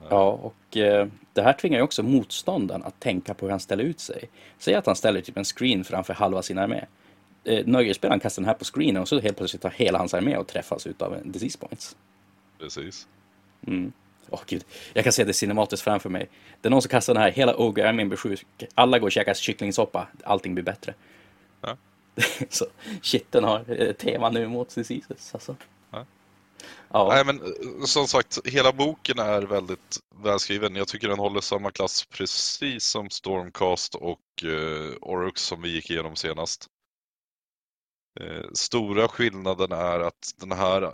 S1: Ja, och eh, det här tvingar ju också motståndaren att tänka på hur han ställer ut sig. Säg att han ställer typ en screen framför halva sin armé. Eh, Nöjesspelaren kastar den här på screenen och så helt plötsligt tar hela hans armé och träffas utav en disease points.
S2: Precis.
S1: Mm. Åh gud, jag kan se det cinematiskt framför mig. Det är någon som kastar den här, hela Ogre-armén blir sjuk. Alla går och käkar kycklingsoppa, allting blir bättre.
S2: Ja.
S1: så shit, den har eh, tema nu mot diseases alltså.
S2: Ja.
S1: Ja.
S2: Nej men eh, som sagt, hela boken är väldigt välskriven. Jag tycker den håller samma klass precis som Stormcast och uh, Orux som vi gick igenom senast. Eh, stora skillnaden är att den här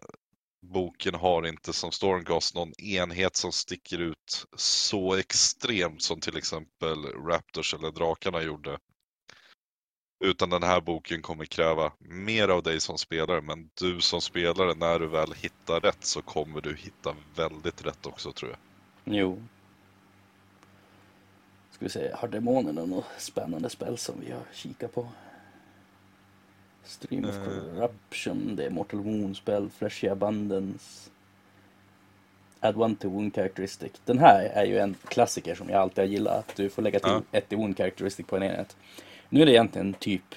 S2: boken har inte som Stormcast någon enhet som sticker ut så extremt som till exempel Raptors eller Drakarna gjorde. Utan den här boken kommer kräva mer av dig som spelare, men du som spelare, när du väl hittar rätt så kommer du hitta väldigt rätt också tror jag.
S1: Jo. Ska vi se, har demonerna något spännande spel som vi har kikat på? Stream of
S2: Eh.
S1: Corruption, det är Mortal Wound-spel, Fleshy Abundance. Add one to wound characteristic. Den här är ju en klassiker som jag alltid har gillat. Att du får lägga till
S2: Ja.
S1: ett i wound characteristic på en enhet. Nu är det egentligen typ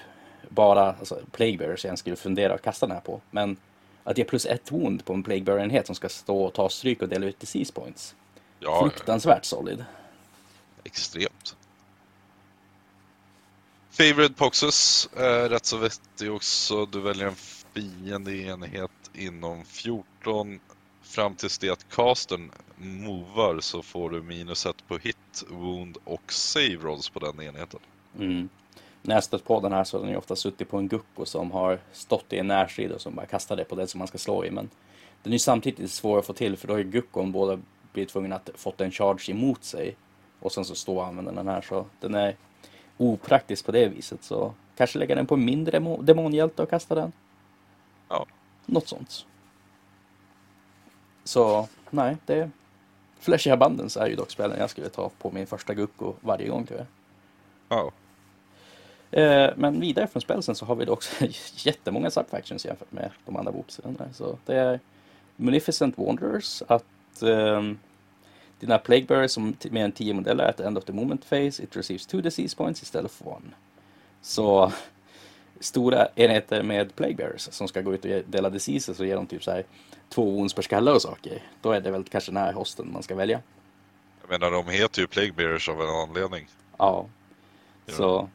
S1: bara alltså, Plague Bearers jag skulle fundera att kasta den här på. Men att ge plus ett wound på en Plague Bearer-enhet som ska stå och ta stryk och dela ut disease points.
S2: Ja,
S1: Fruktansvärt solid.
S2: extremt. Favorite Poxes är eh, rätt så vettig också. Du väljer en fiende enhet inom 14 fram tills det att castern movar så får du minus ett på hit, wound och save rolls på den enheten.
S1: Mm. När jag stött på den här så har den ju ofta suttit på en gucko som har stått i en närstrid och som bara kastar det på den som man ska slå i. Men den är ju samtidigt svår att få till för då har ju guckon båda blivit tvungna att fått en charge emot sig. Och sen så stå och använda den här så den är opraktisk på det viset. Så kanske lägga den på en mindre demo- demonhjälte och kasta den.
S2: Ja.
S1: Något sånt. Så nej, det... Flashy Abundance är ju dock spelen jag skulle ta på min första gucko varje gång tror jag.
S2: Ja,
S1: Eh, Men vidare från spelsen så har vi också jättemånga subfactions jämfört med de andra bokserierna. Så det är Munificent Wanderers, att ehm, dina Plague Bearers som mer än 10 modeller at the end of the moment phase, it receives two disease points istället för one. Så stora enheter med Plague Bearers som ska gå ut och dela diseases och ge dem typ så här två wounds per skalle och saker. Då är det väl kanske den här hosten man ska välja.
S2: jag menar de heter ju Plague Bearers av en anledning.
S1: Ja.
S2: Ja.
S1: Så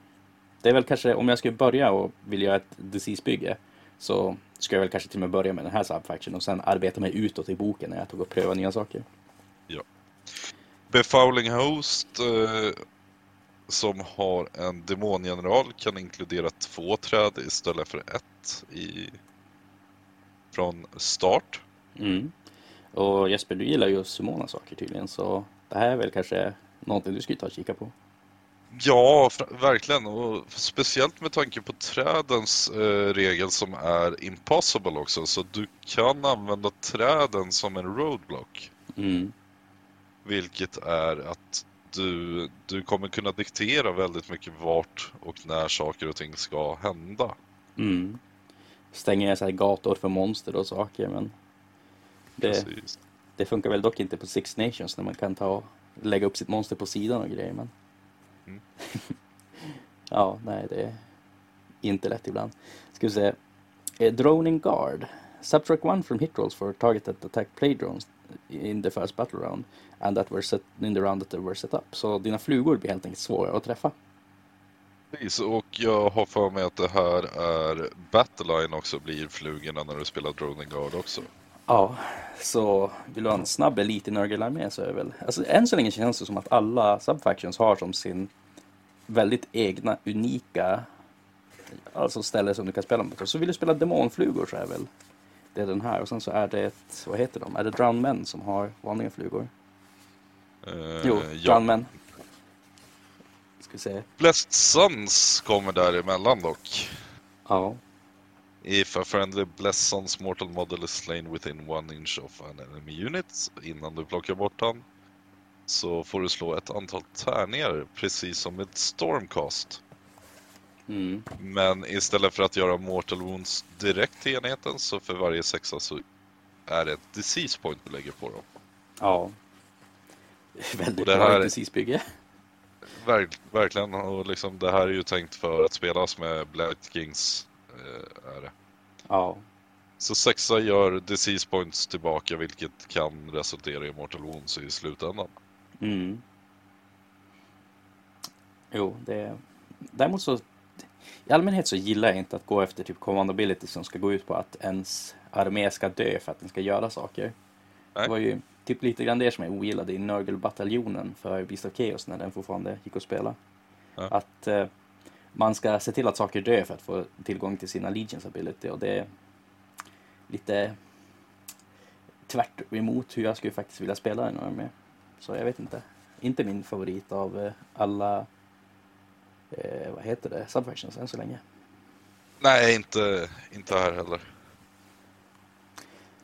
S1: det är väl kanske, om jag skulle börja och vill göra ett disease-bygge så ska jag väl kanske till och med börja med den här subfaction och sen arbeta mig utåt i boken när jag tog och pröva nya saker.
S2: Befouling Host eh, som har en demongeneral kan inkludera två träd istället för ett i, från start.
S1: Mm. Och Jesper, du gillar ju att summona saker tydligen så det här är väl kanske någonting du skulle ta och kika på.
S2: Ja, verkligen. Och speciellt med tanke på trädens eh, regel som är impossible också. Så du kan använda träden som en roadblock.
S1: Mm.
S2: Vilket är att du, du kommer kunna diktera väldigt mycket vart och när saker och ting ska hända.
S1: Mm. Stänger jag så här gator för monster och saker men det,
S2: Precis.
S1: det funkar väl dock inte på Six Nations när man kan ta lägga upp sitt monster på sidan och grejer men
S2: Mm.
S1: Ja, nej det är inte lätt ibland. Ska vi se. Eh, Droning Guard. Subtract one from hit rolls for target that attack play drones in the first battle round and that were set in the round that they were set up. Så dina flugor blir helt enkelt svårare att träffa.
S2: Precis, och jag har för mig att det här är Battleline också blir flugorna när du spelar Droning Guard också.
S1: Ja, så vill du ha en snabb elit i Nurgle-armé så är det väl... Alltså än så länge känns det som att alla subfactions har som sin väldigt egna, unika alltså ställe som du kan spela med. Så vill du spela demonflugor så är väl det den här. Och sen så är det ett, vad heter de? Är det Drown Men som har vanliga flugor?
S2: Eh,
S1: Jo,
S2: ja.
S1: Drown Men. Ska vi se.
S2: Blessed Sons kommer däremellan dock.
S1: Ja.
S2: If a friendly Blessed Sons mortal model is slain within one inch of an enemy unit innan du plockar bort han så får du slå ett antal tärningar precis som med Stormcast.
S1: Mm.
S2: Men istället för att göra mortal wounds direkt till enheten så för varje sexa så är det ett disease point du lägger på dem.
S1: Ja. Väldigt
S2: Och det
S1: bra
S2: här-
S1: precis bygge.
S2: Verk, verkligen, och liksom det här är ju tänkt för att spelas med Blight Kings. Eh, är det.
S1: Ja.
S2: Så sexa gör disease points tillbaka vilket kan resultera i mortal wounds i slutändan.
S1: Mm. Jo, det... Däremot så... I allmänhet så gillar jag inte att gå efter typ command ability som ska gå ut på att ens armé ska dö för att den ska göra saker.
S2: Nej.
S1: Det var ju typ lite grann det som jag ogillade i Nurgle-bataljonen för Beast of Chaos när den fortfarande gick att spela.
S2: Ja.
S1: Att eh, man ska se till att saker dör för att få tillgång till sina Legions ability och det är lite tvärt emot hur jag skulle faktiskt vilja spela en armé. Så jag vet inte. Inte min favorit av eh, alla, eh, vad heter det, subfactions än så länge.
S2: Nej, inte, inte här heller.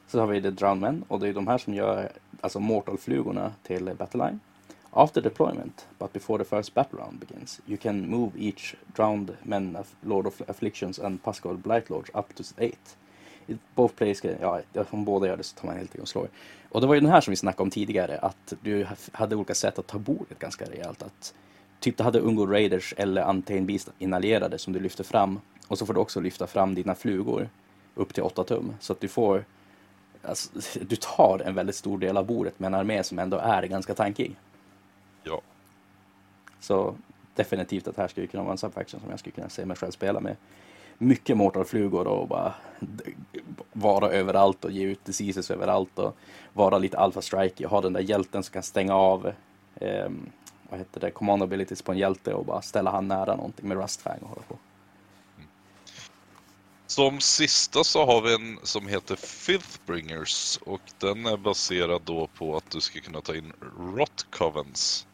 S1: Så har vi The Drown Men och det är de här som gör alltså Mortal-flugorna till Battleline. After deployment, but before the first battle round begins, you can move each drowned men of Lord of Afflictions and Pascal Blight Lords up to eight. If both players ja, om båda gör det så tar man helt enkelt och slår. Och det var ju den här som vi snackade om tidigare, att du hade olika sätt att ta bordet ganska rejält. Att typ du hade Ungo Raiders eller Untamed Beast inallerade som du lyfter fram. Och så får du också lyfta fram dina flugor upp till 8 tum. Så att du får Alltså, du tar en väldigt stor del av bordet med en armé som ändå är ganska tankig.
S2: Ja.
S1: Så definitivt att här skulle kunna vara en subfaction som jag skulle kunna se mig själv spela med. Mycket mortalflugor och bara vara överallt och ge ut diseases överallt och vara lite alpha strike och ha den där hjälten som kan stänga av ehm, vad heter det, command abilities på en hjälte och bara ställa han nära någonting med rustfang och hålla på.
S2: Som sista så har vi en som heter Filthbringers och den är baserad då på att du ska kunna ta in Rot Covens.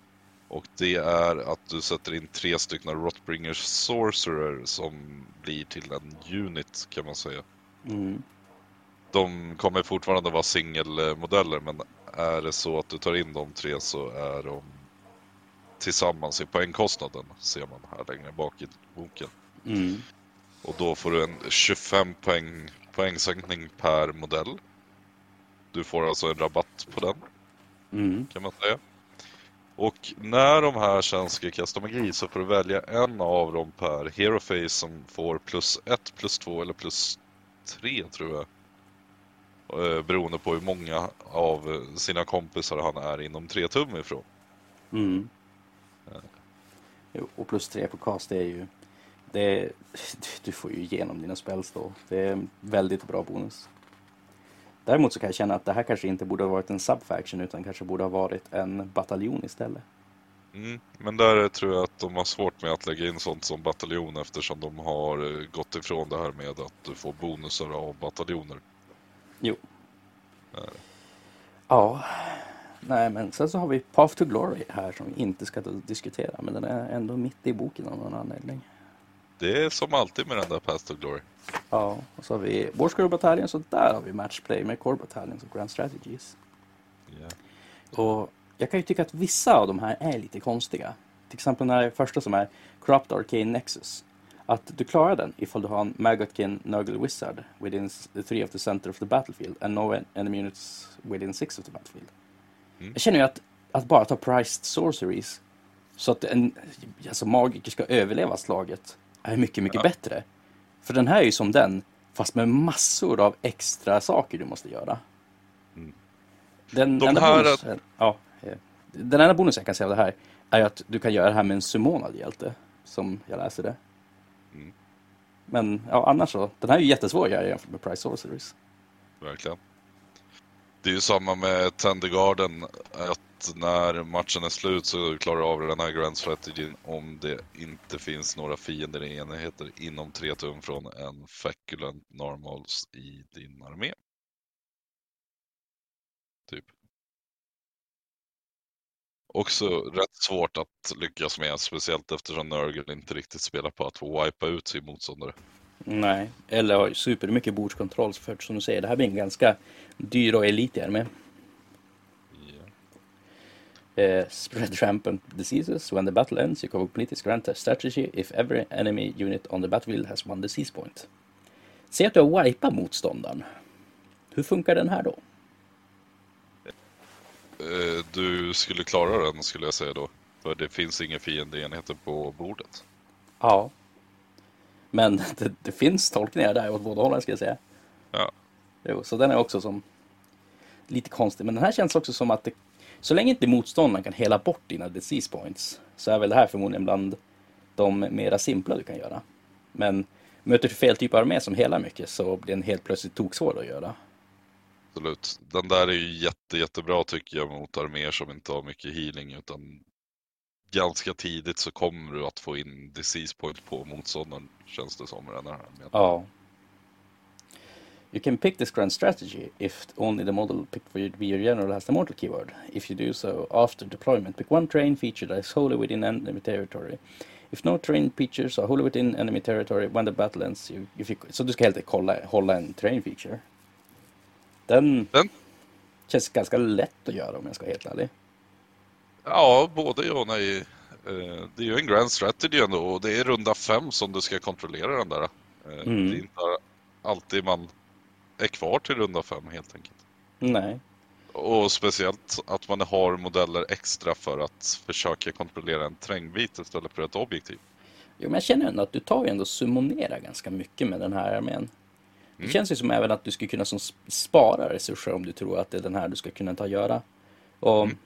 S2: Och det är att du sätter in tre stycken Rotbringers Sorcerer som blir till en unit kan man säga.
S1: Mm.
S2: De kommer fortfarande vara singelmodeller men är det så att du tar in de tre så är de tillsammans i poängkostnaden ser man här längre bak i boken.
S1: Mm.
S2: Och då får du en 25 poäng, poängsänkning per modell. Du får alltså en rabatt på den
S1: Mm.
S2: kan man säga. Och när de här sen ska kasta magi så får du välja en av dem per hero face som får plus 1, plus 2 eller plus 3 tror jag. Eh, Beroende på hur många av sina kompisar han är inom 3 tum ifrån.
S1: Mm. Jo, och plus tre på cast det är ju det är, du får ju igenom dina spells då. Det är en väldigt bra bonus. Däremot så kan jag känna att det här kanske inte borde ha varit en subfaction utan kanske borde ha varit en bataljon istället.
S2: Mm. Men där tror jag att de har svårt med att lägga in sånt som bataljon eftersom de har eh, gått ifrån det här med att du får bonusar av bataljoner.
S1: Jo.
S2: Nej.
S1: Ja. Nej, men sen så har vi Path to Glory här som vi inte ska diskutera, men den är ändå mitt i boken av någon anledning.
S2: Det är som alltid med den där Pastor Glory.
S1: Ja, och så har vi Warscrew Battalion, så där har vi matchplay med Core Battalions och Grand Strategies.
S2: Ja.
S1: Och jag kan ju tycka att vissa av de här är lite konstiga. Till exempel den här första som är Corrupt Arcane Nexus. Att du klarar den ifall du har en Magotkin Nurgle Wizard within the three of the center of the battlefield and no en- enemy units within six of the battlefield.
S2: Mm.
S1: Jag känner ju att, att bara ta priced sorceries så att en alltså magiker ska överleva slaget är mycket, mycket
S2: Ja.
S1: bättre. För den här är ju som den, fast med massor av extra saker du måste göra.
S2: Mm.
S1: Den
S2: De
S1: enda
S2: här-
S1: bonusen, ja, eh, den enda bonusen jag kan säga av det här är att du kan göra det här med en summonad hjälte. som jag läser det.
S2: Mm.
S1: Men ja, annars så, den här är ju jättesvår här jämfört med Price Sorceries.
S2: Verkligen. Det är ju samma med Tendergarden, att när matchen är slut så klarar du av den här Grand Strategin om det inte finns några fiender i enheter inom tre tum från en Feculent Normals i din armé. Typ. Också rätt svårt att lyckas med, speciellt eftersom Nurgle inte riktigt spelar på att wipa ut sin motståndare.
S1: Nej, eller har supermycket bordskontroll för som du säger, det här blir en ganska dyr och elitig.
S2: Yeah.
S1: Uh, spread rampant diseases. When the battle ends, you can politiskt grant a strategy if every enemy unit on the battlefield has one disease point. Säg att du har wipat motståndaren. Hur funkar den här då?
S2: Eh, Du skulle klara den skulle jag säga då. För det finns inga fiendeenheter på bordet.
S1: Ja. Men det, det finns tolkningar där åt båda hållen ska jag säga.
S2: Ja.
S1: Jo, så den är också som lite konstig. Men den här känns också som att det, så länge inte motståndaren kan hela bort dina disease points så är väl det här förmodligen bland de mera simpla du kan göra. Men möter du fel typ av armé som helar mycket så blir den helt plötsligt toksvår att göra.
S2: Absolut. Den där är ju jätte, jättebra tycker jag mot arméer som inte har mycket healing utan ganska tidigt så kommer du att få in disease point på motståndaren känns det som i den här.
S1: Ja. You can pick this grand strategy if only the model picked for you to be your general has the mortal keyword. If you do so after deployment, pick one terrain feature that is wholly within enemy territory. If no terrain features are wholly within enemy territory when the battle ends, you, if you, så du ska helt enkelt hålla, hålla en terrain feature. Den,
S2: Den?
S1: känns ganska lätt att göra om jag ska vara helt ärlig.
S2: Ja, både ja och nej. Eh, Det är ju en grand strategy ändå och det är runda fem som du ska kontrollera den där. Eh,
S1: Mm.
S2: Det är inte alltid man är kvar till runda fem helt enkelt.
S1: Nej.
S2: Och speciellt att man har modeller extra för att försöka kontrollera en terrängbit istället för ett objektiv.
S1: Jo, men jag känner ändå att du tar ju ändå summonerar ganska mycket med den här armén. Det
S2: Mm.
S1: känns ju som även att du skulle kunna som sp- spara resurser om du tror att det är den här du ska kunna ta och göra. Och
S2: Mm.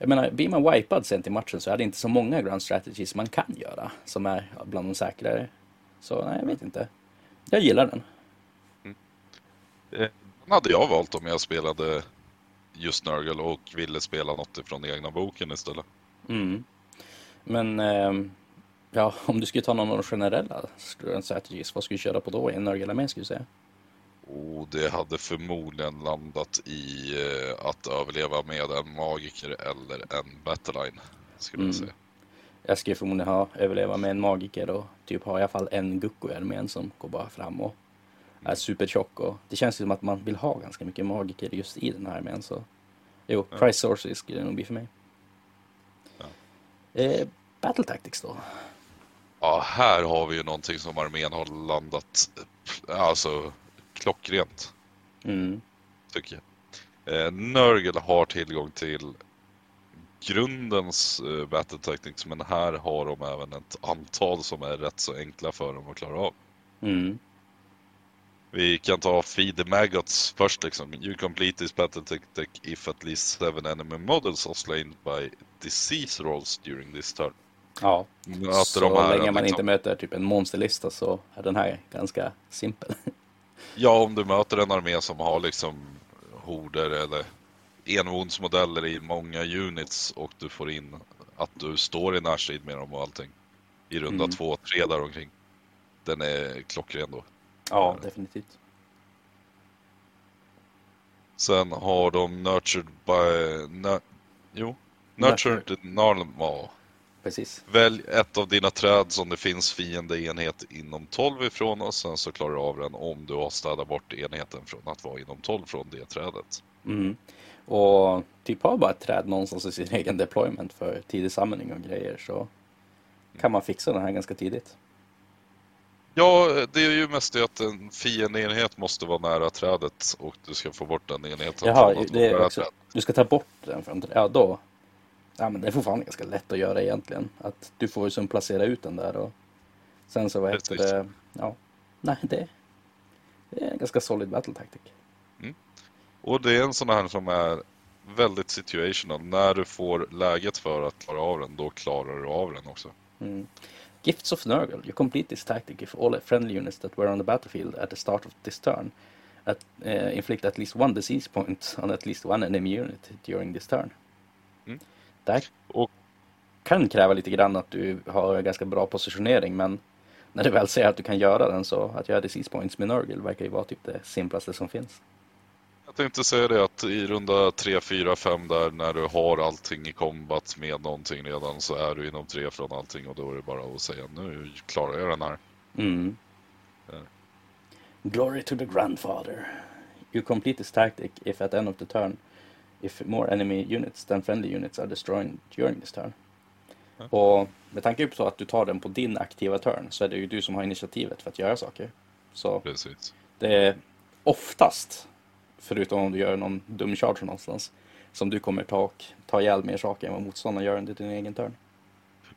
S1: Jag menar, blir man wipad sent i matchen så är det inte så många grand strategies man kan göra som är bland de säkrare. Så nej, jag vet inte. Jag gillar den.
S2: Den hade jag valt om jag spelade just Nurgle och ville spela något ifrån egna boken istället.
S1: Mm. Men ehm, ja, om du skulle ta någon av de generella strategies, vad skulle du köra på då? En Nurgle med skulle du säga?
S2: Och det hade förmodligen landat i eh, att överleva med en magiker eller en battleline. Skulle
S1: Mm.
S2: jag säga.
S1: Jag skulle förmodligen ha överleva med en magiker och typ ha i alla fall en Gucko i armén som går bara fram och är supertjock. Och det känns ju som att man vill ha ganska mycket magiker just i den här armén. Så jo,
S2: Ja.
S1: Price Sources skulle det nog bli för mig.
S2: Ja.
S1: Eh, Battle Tactics då?
S2: Ja, här har vi ju någonting som armén har landat eh, alltså klockrent,
S1: Mm.
S2: tycker jag. Eh, Nurgle har tillgång till grundens eh, battle tactics, men här har de även ett antal som är rätt så enkla för dem att klara av.
S1: Mm.
S2: Vi kan ta Feed the Maggots först liksom. You complete this battle tactic if at least seven enemy models are slain by disease rolls during this turn.
S1: Ja, så länge man
S2: liksom-
S1: inte möter typ en monsterlista så är den här ganska simpel.
S2: Ja, om du möter en armé som har liksom horder eller envonsmodeller i många units och du får in att du står i närstrid med dem och allting. I runda
S1: Mm.
S2: två, tre där omkring. Den är klockren då.
S1: ja, definitivt.
S2: Sen har de Nurtured by... Nö, jo, Nurtured Normal.
S1: Precis.
S2: Välj ett av dina träd som det finns fiendeenhet inom 12 ifrån och sen så klarar du av den om du har städat bort enheten från att vara inom 12 från det trädet.
S1: Mm. Och typ ha bara ett träd någonstans i sin egen deployment för tidig samling och grejer så kan man fixa den här ganska tidigt.
S2: Ja, det är ju mest det att en fiendeenhet måste vara nära trädet och du ska få bort den enheten
S1: Jaha, det är också,
S2: trädet.
S1: du ska ta bort den från, ja då, ja men det är fortfarande ganska lätt att göra egentligen. Att du får ju som placera ut den där och sen så vad heter det, ja, nej det, det är en ganska solid battle tactic.
S2: Och det är en sån här som är väldigt situational. När du får läget för att klara av den, då klarar du av den också.
S1: Mm. Gifts of Nurgle. You complete this tactic if all friendly units that were on the battlefield at the start of this turn at, uh, inflict at least one disease point on at least one enemy unit during this turn.
S2: Mm.
S1: Det här
S2: Och
S1: kan kräva lite grann att du har ganska bra positionering men när du väl ser att du kan göra den så att göra disease points med Nurgle verkar ju vara typ det simplaste som finns.
S2: jag tänkte säga det att i runda 3, 4, 5 där när du har allting i combat med någonting redan så är du inom 3 från allting och då är det bara att säga nu klarar jag den här.
S1: Mm. Glory to the grandfather. You complete this tactic if at end of the turn if more enemy units than friendly units are destroyed during this turn.
S2: Ja.
S1: Och med tanke på att du tar den på din aktiva turn så är det ju du som har initiativet för att göra saker. Så
S2: Precis.
S1: det är oftast, förutom om du gör någon dum charge någonstans, som du kommer ta, och ta ihjäl mer saker än vad motståndaren gör under din egen turn.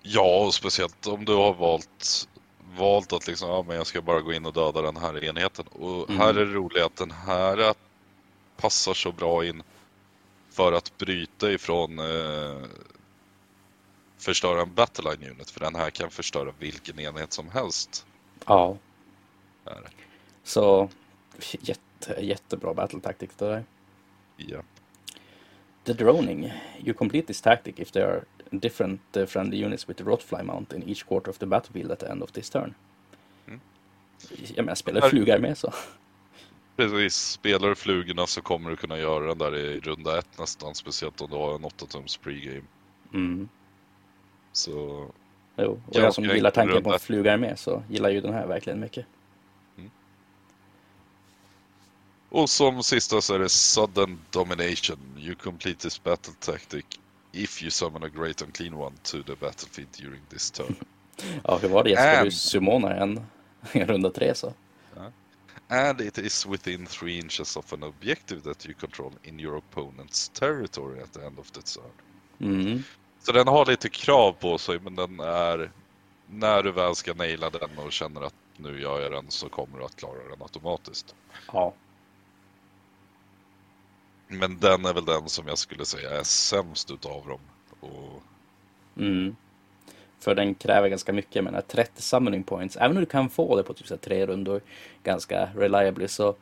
S2: Ja, och speciellt om du har valt, valt att liksom, ja men jag ska bara gå in och döda den här enheten. Och
S1: Mm.
S2: här är det roliga att den här passar så bra in för att bryta ifrån eh, förstöra en battleline unit. För den här kan förstöra vilken enhet som helst.
S1: Ja.
S2: Är det.
S1: Så jätte, jättebra battle tactic det där.
S2: Ja.
S1: The droning. You complete this tactic if there are different uh, friendly units with the rotfly mount in each quarter of the battlefield at the end of this turn.
S2: Mm.
S1: Jag menar, spelar
S2: Här-
S1: flugar med så.
S2: Precis, spelar du flugorna så kommer du kunna göra den där i runda ett nästan. Speciellt om du har en 8-tums pregame.
S1: Mm.
S2: Så
S1: Jo. Och
S2: Ja,
S1: jag som
S2: jag
S1: gillar tanken på en fluga med så gillar ju den här verkligen mycket.
S2: Och som sista så är det Sudden Domination. You complete this battle tactic if you summon a great unclean one to the battlefield during this turn.
S1: Ja, hur var det? Du
S2: And-
S1: summona en i runda tre så?
S2: And it is within three inches of an objective that you control in your opponent's territory at the end of the turn.
S1: Mm.
S2: Så den har lite krav på sig men den är... När du väl ska naila den och känner att nu gör jag den så kommer du att klara den automatiskt.
S1: Ja.
S2: Men den är väl den som jag skulle säga är sämst utav dem. Och
S1: Mm. För den kräver ganska mycket, jag menar 30 summoning points. Även om du kan få det på typ så tre rundor ganska reliably så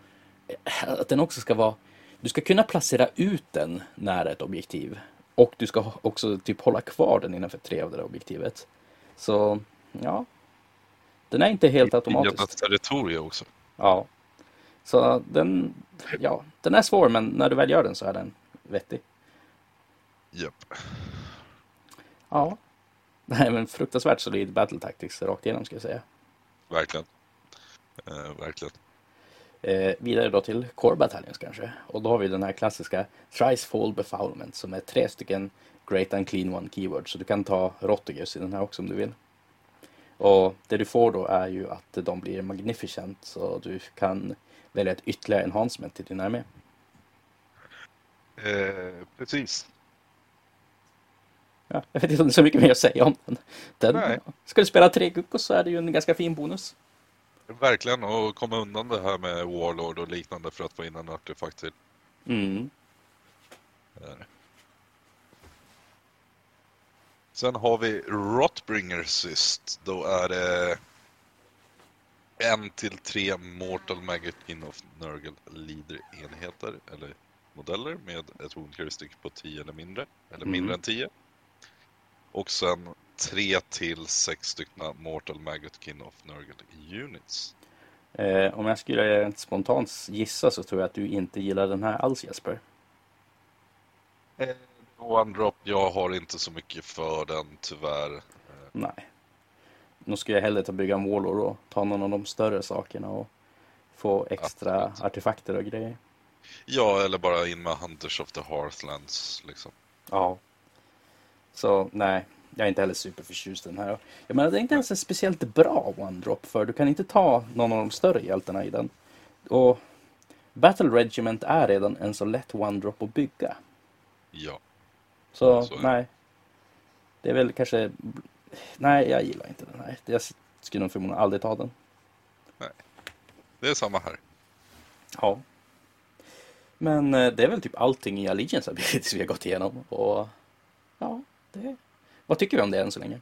S1: eh, att den också ska vara... Du ska kunna placera ut den nära ett objektiv. Och du ska också typ hålla kvar den innanför tre av det där objektivet. Så, ja. Den är inte helt automatisk.
S2: ett territorium också.
S1: Ja. Så den, ja, den är svår men när du väl gör den så är den vettig.
S2: Japp.
S1: Ja. Nej men fruktansvärt solid battle tactics rakt igenom ska jag säga.
S2: Verkligen. Eh, verkligen.
S1: Eh, vidare då till Core Battalions kanske. Och då har vi den här klassiska Thrice Fall Befoulment som är tre stycken Great and Clean One keywords. Så du kan ta Rotigus i den här också om du vill. Och det du får då är ju att de blir Magnificent så du kan välja ett ytterligare enhancement till din armé.
S2: Eh, precis.
S1: Ja, jag vet inte om det är så mycket mer att säga om den. den
S2: Nej.
S1: Ska du spela tre Guckos så är det ju en ganska fin bonus.
S2: Verkligen, och komma undan det här med Warlord och liknande för att få in en artefakt till.
S1: Mm.
S2: Sen har vi Rotbringer Syst. Då är det en till tre Mortal Magotkin of Nurgle Leader enheter eller modeller med ett wound heuristic på 10 eller mindre. Eller
S1: Mm.
S2: mindre än 10. Och sen tre till sex stycken Mortal Magotkin of Nurgle Units.
S1: Eh, om jag skulle spontant gissa så tror jag att du inte gillar den här alls Jesper.
S2: One drop, jag har inte så mycket för den tyvärr.
S1: Nej. Nu skulle jag hellre ta bygga en Warlord och ta någon av de större sakerna och få extra
S2: Absolut.
S1: artefakter och grejer.
S2: Ja, eller bara in med Hunters of the Hearthlands liksom.
S1: Ja. Så nej, jag är inte heller superförtjust i den här. Jag menar, det är inte ens en speciellt bra one-drop för du kan inte ta någon av de större hjältarna i den. Och Battle Regiment är redan en så lätt one-drop att bygga.
S2: Ja.
S1: Så,
S2: Så
S1: nej. Det är väl kanske... Nej, jag gillar inte den här. Jag skulle nog förmodligen aldrig ta den.
S2: Det är samma här.
S1: Ja. Men eh, det är väl typ allting i Allegiance Abilities vi har gått igenom. Och ja, det... Vad tycker vi om det än så länge?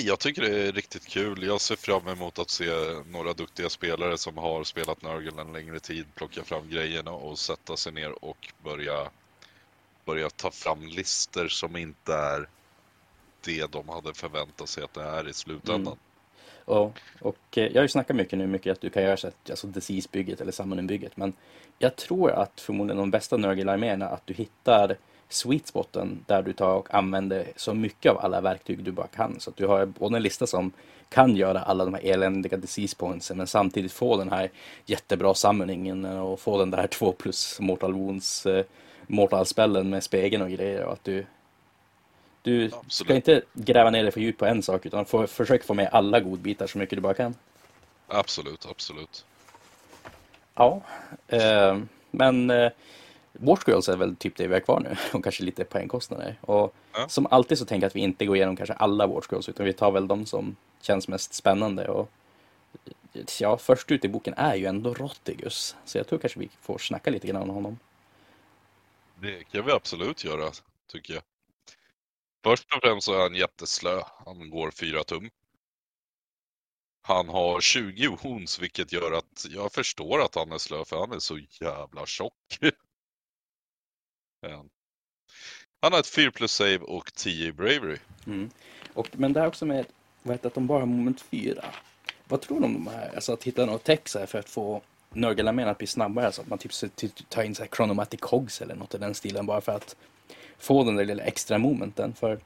S2: Jag tycker det är riktigt kul. Jag ser fram emot att se några duktiga spelare som har spelat Nurgle en längre tid plocka fram grejerna och sätta sig ner och börja, börja ta fram lister som inte är det de hade förväntat sig att det är i slutändan.
S1: Mm. Och, och eh, jag har ju snackat mycket nu, mycket att du kan göra så att, alltså Disease-bygget eller Summoning-bygget. Men jag tror att förmodligen de bästa Nurgle-arméerna, att du hittar sweet spoten där du tar och använder så mycket av alla verktyg du bara kan. Så att du har både en lista som kan göra alla de här eländiga disease pointsen men samtidigt få den här jättebra summoningen och få den där 2 plus mortal wounds eh, mortal spellen med spegeln och grejer och att du du ska inte gräva ner dig för djupt på en sak utan få, försök få med alla godbitar så mycket du bara kan.
S2: Absolut, absolut.
S1: Ja, eh, men eh, Watch Girls är väl typ det vi har kvar nu och kanske lite poängkostnader. Och
S2: Ja.
S1: som alltid så tänker jag att vi inte går igenom kanske alla Watch Girls utan vi tar väl de som känns mest spännande. Och, ja, först ut i boken är ju ändå Rottigus, så jag tror kanske vi får snacka lite grann om honom.
S2: Det kan vi absolut göra, tycker jag. Först och främst så är han jätteslö. Han går 4 tum. Han har 20 wounds, vilket gör att jag förstår att han är slö, för han är så jävla tjock. Men han har ett 4 plus save och 10 i bravery.
S1: Mm. Och, men det är också med det, att de bara har moment 4. Vad tror du om de här, alltså att hitta något text här för att få Nurgle-armén att bli snabbare så att man typ tar in så här Chronomatic Hogs eller något i den stilen bara för att få den där lilla extra momenten för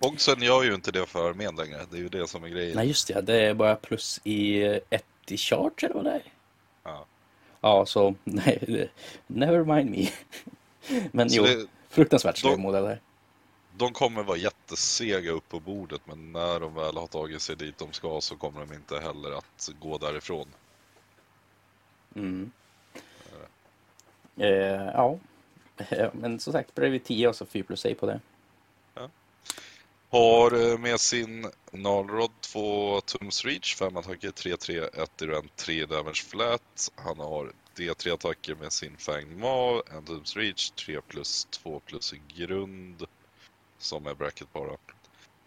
S2: Hogsen gör ju inte det för armén längre, det är ju det som är grejen.
S1: Nej just det, det är bara plus i eh, ett i charge eller vad det är.
S2: Ja.
S1: Ja, så nej, never mind me. Men
S2: Så
S1: jo,
S2: det,
S1: fruktansvärt
S2: då-
S1: modeller.
S2: de kommer vara jättesega upp på bordet, men när de väl har tagit sig dit de ska så kommer de inte heller att gå därifrån.
S1: Mm. Eh, ja, Eh, men som sagt, bredvid 10 och så 4 plus A på det.
S2: Har eh, med sin Nalrod 2 tums reach, 5 attacker, 3-3, 1 i rent, 3 damage flat. Han har D3 attacker med sin Fang Maw, en tums reach, 3 plus 2 plus grund. Som är bracket bara.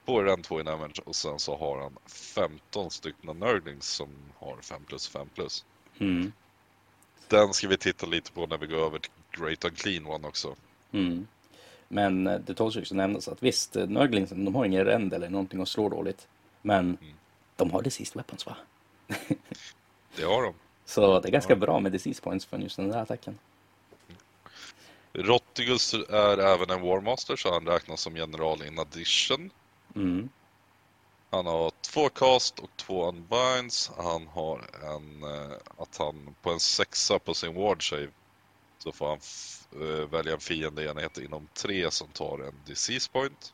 S2: Får den 2 i damage och sen så har han 15 stycken Nurglings som har 5 plus 5 plus.
S1: Mm.
S2: Den ska vi titta lite på när vi går över till Great Unclean One också.
S1: Mm. Men eh, det tåls ju också nämnas att visst, eh, Nurglingsen, de har ingen rend eller någonting och slår dåligt. Men
S2: Mm.
S1: de har diseased weapons va?
S2: Det har de.
S1: Så det är ganska
S2: Ja.
S1: bra med disease points för just den där attacken.
S2: Rottigus är även en Warmaster så han räknas som general in addition.
S1: Mm.
S2: Han har två cast och två unbinds. Han har en, eh, att han på en sexa på sin ward save så får han eh, välja en fiendeenhet inom tre som tar en disease point.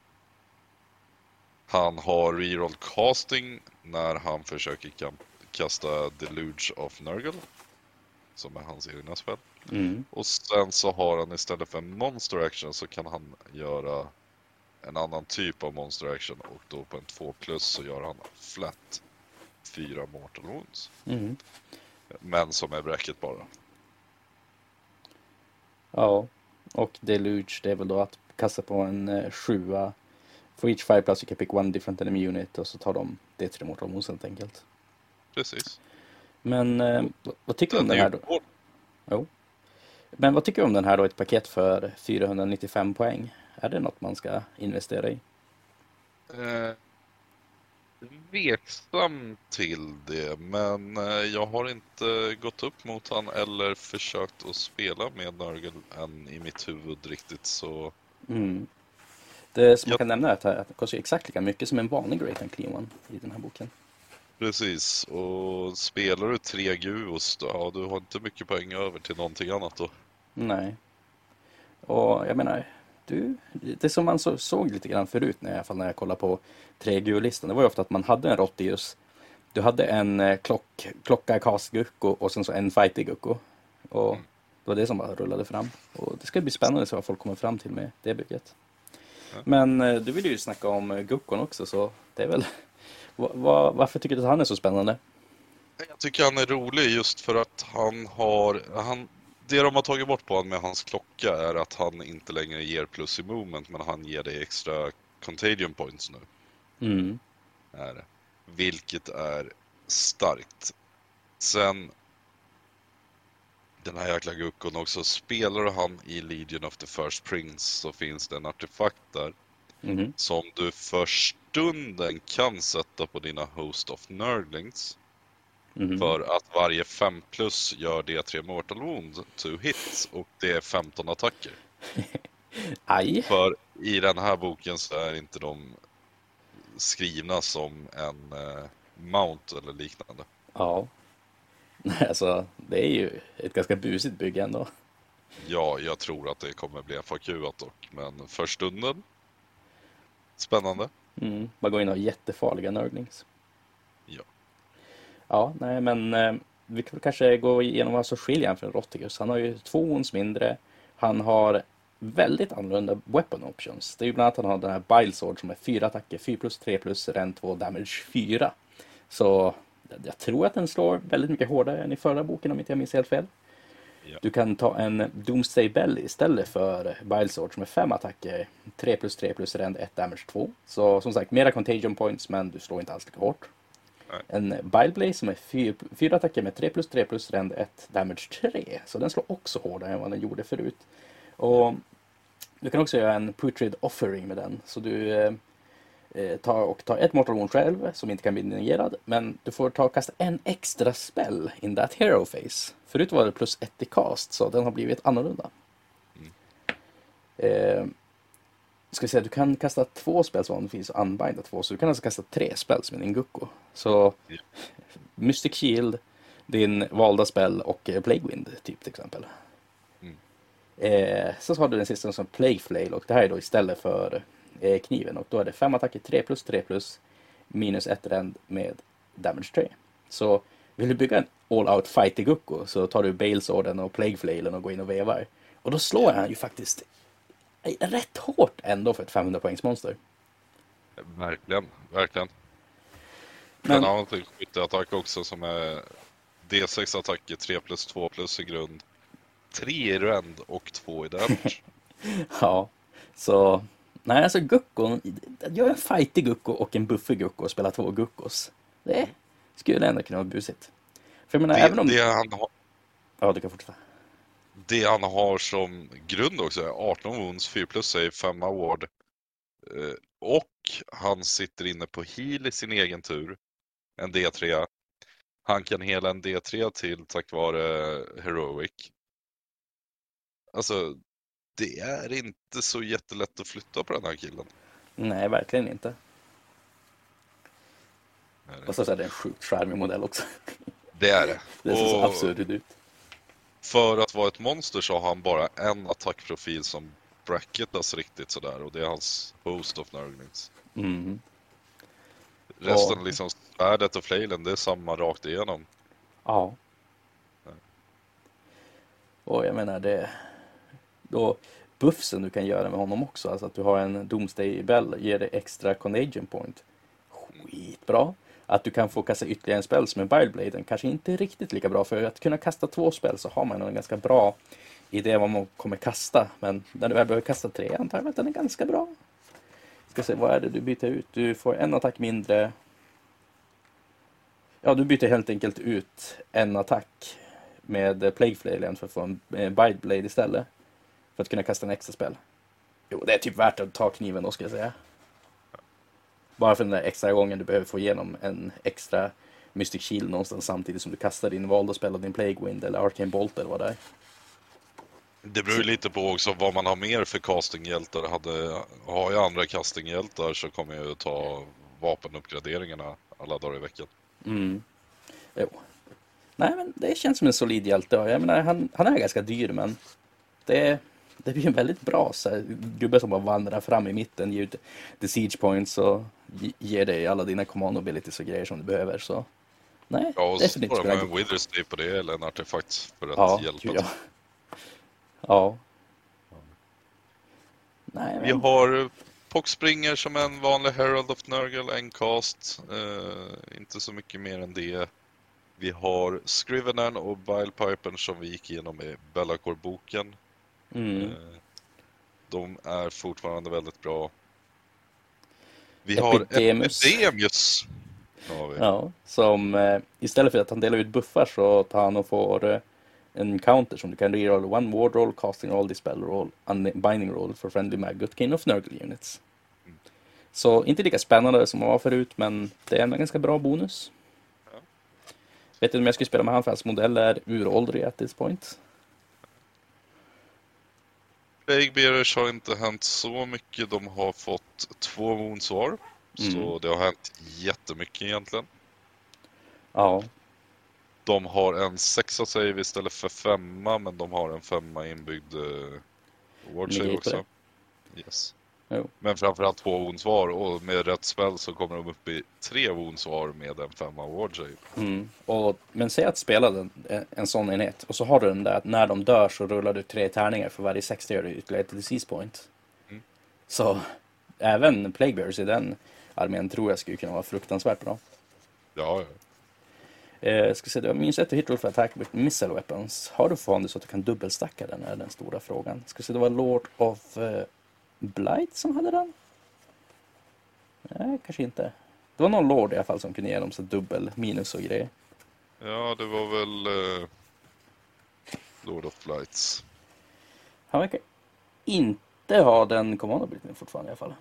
S2: Han har reroll casting när han försöker kam- kasta Deluge of Nurgle. Som är hans egna spel.
S1: Mm.
S2: Och sen så har han istället för en monster action så kan han göra en annan typ av monster action och då på en 2 plus så gör han flat 4 mortal wounds.
S1: Mm.
S2: Men som är bracket bara.
S1: Ja, och Deluge det är väl då att kasta på en eh, sjua. For each five plus you can pick one different enemy unit och så tar de det till Mortal Wounds helt enkelt.
S2: Precis.
S1: Men eh, vad- tycker du om den
S2: är
S1: här då?
S2: hård.
S1: Jo. Men vad tycker du om den här då, ett paket för 495 poäng? Är det något man ska investera i?
S2: Eh, Tveksam till det, men eh, jag har inte gått upp mot han eller försökt att spela med Nurgle än i mitt huvud riktigt så
S1: Mm. Det som
S2: Ja.
S1: jag kan nämna är att det kostar exakt lika mycket som en vanlig Great and Clean One i den här boken.
S2: Precis, och spelar du tre Guos då, ja du har inte mycket poäng över till någonting annat då.
S1: Nej. Och jag menar, du, det som man så, såg lite grann förut när, i alla fall när jag kollade på 3Gu-listan, det var ju ofta att man hade en Rottius. Du hade en eh, klock, klocka cast Gucko och sen så en fightig Gucko. Och
S2: Mm.
S1: det var det som bara rullade fram. Och det ska bli spännande att se vad folk kommer fram till med det bygget.
S2: Ja.
S1: Men eh, du vill ju snacka om eh, Guckon också så det är väl... Va, va, varför tycker du att han är så spännande?
S2: Jag tycker han är rolig just för att han har, han, det de har tagit bort på honom med hans klocka är att han inte längre ger plus i movement men han ger dig extra contagion points nu.
S1: Mm.
S2: Är. Vilket är starkt. Sen den här jäkla guckon också. Spelar han i Legion of the First Prince så finns det en artefakt där
S1: Mhm.
S2: som du för stunden kan sätta på dina Host of Nurglings.
S1: Mhm.
S2: För att varje 5 plus gör D3 Mortal Wound to hit och det är 15 attacker.
S1: Aj.
S2: För i den här boken så är inte de skrivna som en eh, mount eller liknande.
S1: Ja. Nej, alltså det är ju ett ganska busigt bygge ändå.
S2: Ja, jag tror att det kommer bli FAQ dock, men för stunden spännande.
S1: Mm. Bara gå in och ha jättefarliga nörglings.
S2: Ja.
S1: Ja, nej men eh, vi kan kanske gå igenom vad som skiljer han från Rottigus. Han har ju två ons mindre. Han har väldigt annorlunda weapon options. Det är ju bland annat att han har den här Bile Sword som är fyra attacker, 4 plus 3 plus, ren 2, damage 4. Så jag tror att den slår väldigt mycket hårdare än i förra boken om inte jag minns helt fel.
S2: Ja.
S1: Du kan ta en Doomsday Bell istället för Bile Sword som är fem attacker, 3 plus 3 plus rend 1 damage 2. Så som sagt, mera contagion points men du slår inte alls lika hårt.
S2: Nej.
S1: En Bile Blaze som är 4 attacker med 3 plus 3 plus rend 1 damage 3. Så den slår också hårdare än vad den gjorde förut. Och du kan också göra en Putrid Offering med den. Så du eh, tar och tar ett Mortal Wound själv som inte kan bli negerad. Men du får ta och kasta en extra spell in that hero face. Förut var det plus ett i cast så den har blivit annorlunda.
S2: Mm.
S1: Eh, ska vi säga, du kan kasta två spells om det finns och unbinda två. Så du kan alltså kasta tre spells med din Gucko. Så
S2: Ja.
S1: Mystic Shield, din valda spel och eh, Plague Wind typ till exempel.
S2: Mm.
S1: Eh, så har du den sista som Plague Flail och det här är då istället för eh, kniven och då är det fem attacker 3 plus 3 plus minus ett rend med damage 3. Så vill du bygga en all out fight i Gucko så tar du Balesorden och Plague Flailen och går in och vevar. Och då slår han ju faktiskt rätt hårt ändå för ett 500 poängs monster.
S2: Verkligen, verkligen.
S1: Men-
S2: Men han har en skytteattack också som är D6 attacker, 3 plus 2 plus i grund. 3 i rend och 2 i damage.
S1: Ja, så nej alltså Guckon, gör en fightig Gucko och en buffig Gucko och spela två Guckos. Det skulle ändå kunna vara busigt. För jag menar,
S2: det,
S1: även om...
S2: det, han har,
S1: Ja, du kan fortsätta.
S2: det han har som grund också är 18 wounds, 4 plus save, 5 award. Eh, Och han sitter inne på heal i sin egen tur. En D3. Han kan hela en D3 till tack vare Heroic. Alltså, det är inte så jättelätt att flytta på den här killen.
S1: Nej, verkligen inte.
S2: Är det?
S1: Och så är det en sjukt charmig modell också.
S2: Det är det.
S1: Det ser så
S2: Och
S1: absurd ut.
S2: för att vara ett monster så har han bara en attackprofil som bracketas riktigt sådär och det är hans Host of Nurglings.
S1: Mm.
S2: Resten,
S1: Ja.
S2: liksom svärdet och flailen, det är samma rakt igenom.
S1: Ja. Och jag menar det... Då buffsen du kan göra med honom också, alltså att du har en Doomsday Bell ger dig extra Contagion Point. Skitbra. Att du kan få kasta ytterligare en spel som är Bilebladen kanske inte riktigt lika bra. För att kunna kasta två spel så har man en ganska bra idé vad man kommer kasta. Men när du väl behöver kasta tre antar jag att den är ganska bra. Ska se, vad är det du byter ut? Du får en attack mindre. Ja, du byter helt enkelt ut en attack med Plague Flailian för att få en eh, Bite Blade istället. För att kunna kasta en extra spel. Jo, det är typ värt att ta kniven då ska jag säga. Bara för den där extra gången du behöver få igenom en extra Mystic Shield någonstans samtidigt som du kastar din valda spel av din Plague Wind eller Arcane Bolt eller vad det är.
S2: Det beror ju lite på också vad man har mer för castinghjältar. Hade, har jag andra castinghjältar så kommer jag ju ta vapenuppgraderingarna alla dagar i veckan.
S1: Mm. Jo. Nej, men det känns som en solid hjälte. Jag menar, han, han är ganska dyr, men det, det blir en väldigt bra så här, gubbe som bara vandrar fram i mitten, ger ut the siege points och ge- ger dig alla dina command abilities och grejer som du behöver. Så nej,
S2: Ja, och så
S1: definitivt
S2: får
S1: spela
S2: man en
S1: Gucko.
S2: Wither Stay på det eller en artefakt för att
S1: Ja,
S2: hjälpa
S1: ja. Ja. Nej,
S2: Vi
S1: men,
S2: har Poxspringer som en vanlig Herald of Nurgle, en cast. Eh, inte så mycket mer än det. Vi har Scrivener och Bilepipern som vi gick igenom i Bellacore-boken.
S1: Mm.
S2: Eh, de är fortfarande väldigt bra. Vi har
S1: Epidemus.
S2: Har vi.
S1: Ja, som eh, istället för att han delar ut buffar så tar han och får eh, en counter som du kan reroll one ward roll, casting roll, dispel roll, unbinding roll for friendly Magotkin of Nurgle units. Så inte lika spännande som det var förut, men det är en ganska bra bonus.
S2: Ja.
S1: Vet inte om jag skulle spela med han för hans modell är uråldrig at this point.
S2: Plague Bearers har inte hänt så mycket. De har fått två wounds var. Så
S1: Mm.
S2: det har hänt jättemycket egentligen.
S1: Ja,
S2: De har en sexa save istället för femma, men de har en femma inbyggd uh, ward save också. Yes.
S1: Jo.
S2: Men framförallt två wounds var och med rätt spel så kommer de upp i tre wounds var med en femma ward save.
S1: Mm. Och, men säg att spela den, en, sån enhet och så har du den där att när de dör så rullar du tre tärningar för varje 60 gör du ytterligare ett disease point.
S2: Mm.
S1: Så även Plague Bears i den armén tror jag skulle kunna vara fruktansvärt bra.
S2: Ja, ja.
S1: Eh, ska se, det var minst ett hit roll för attack with missile weapons. Har du fortfarande så att du kan dubbelstacka den är den stora frågan. Ska se, det var Lord of eh, Blight som hade den? Nej, kanske inte. Det var någon Lord i alla fall som kunde ge dem så dubbel minus och grejer.
S2: ja det var väl uh, Lord of Flights.
S1: Han verkar inte ha den command-abilityn fortfarande i alla fall.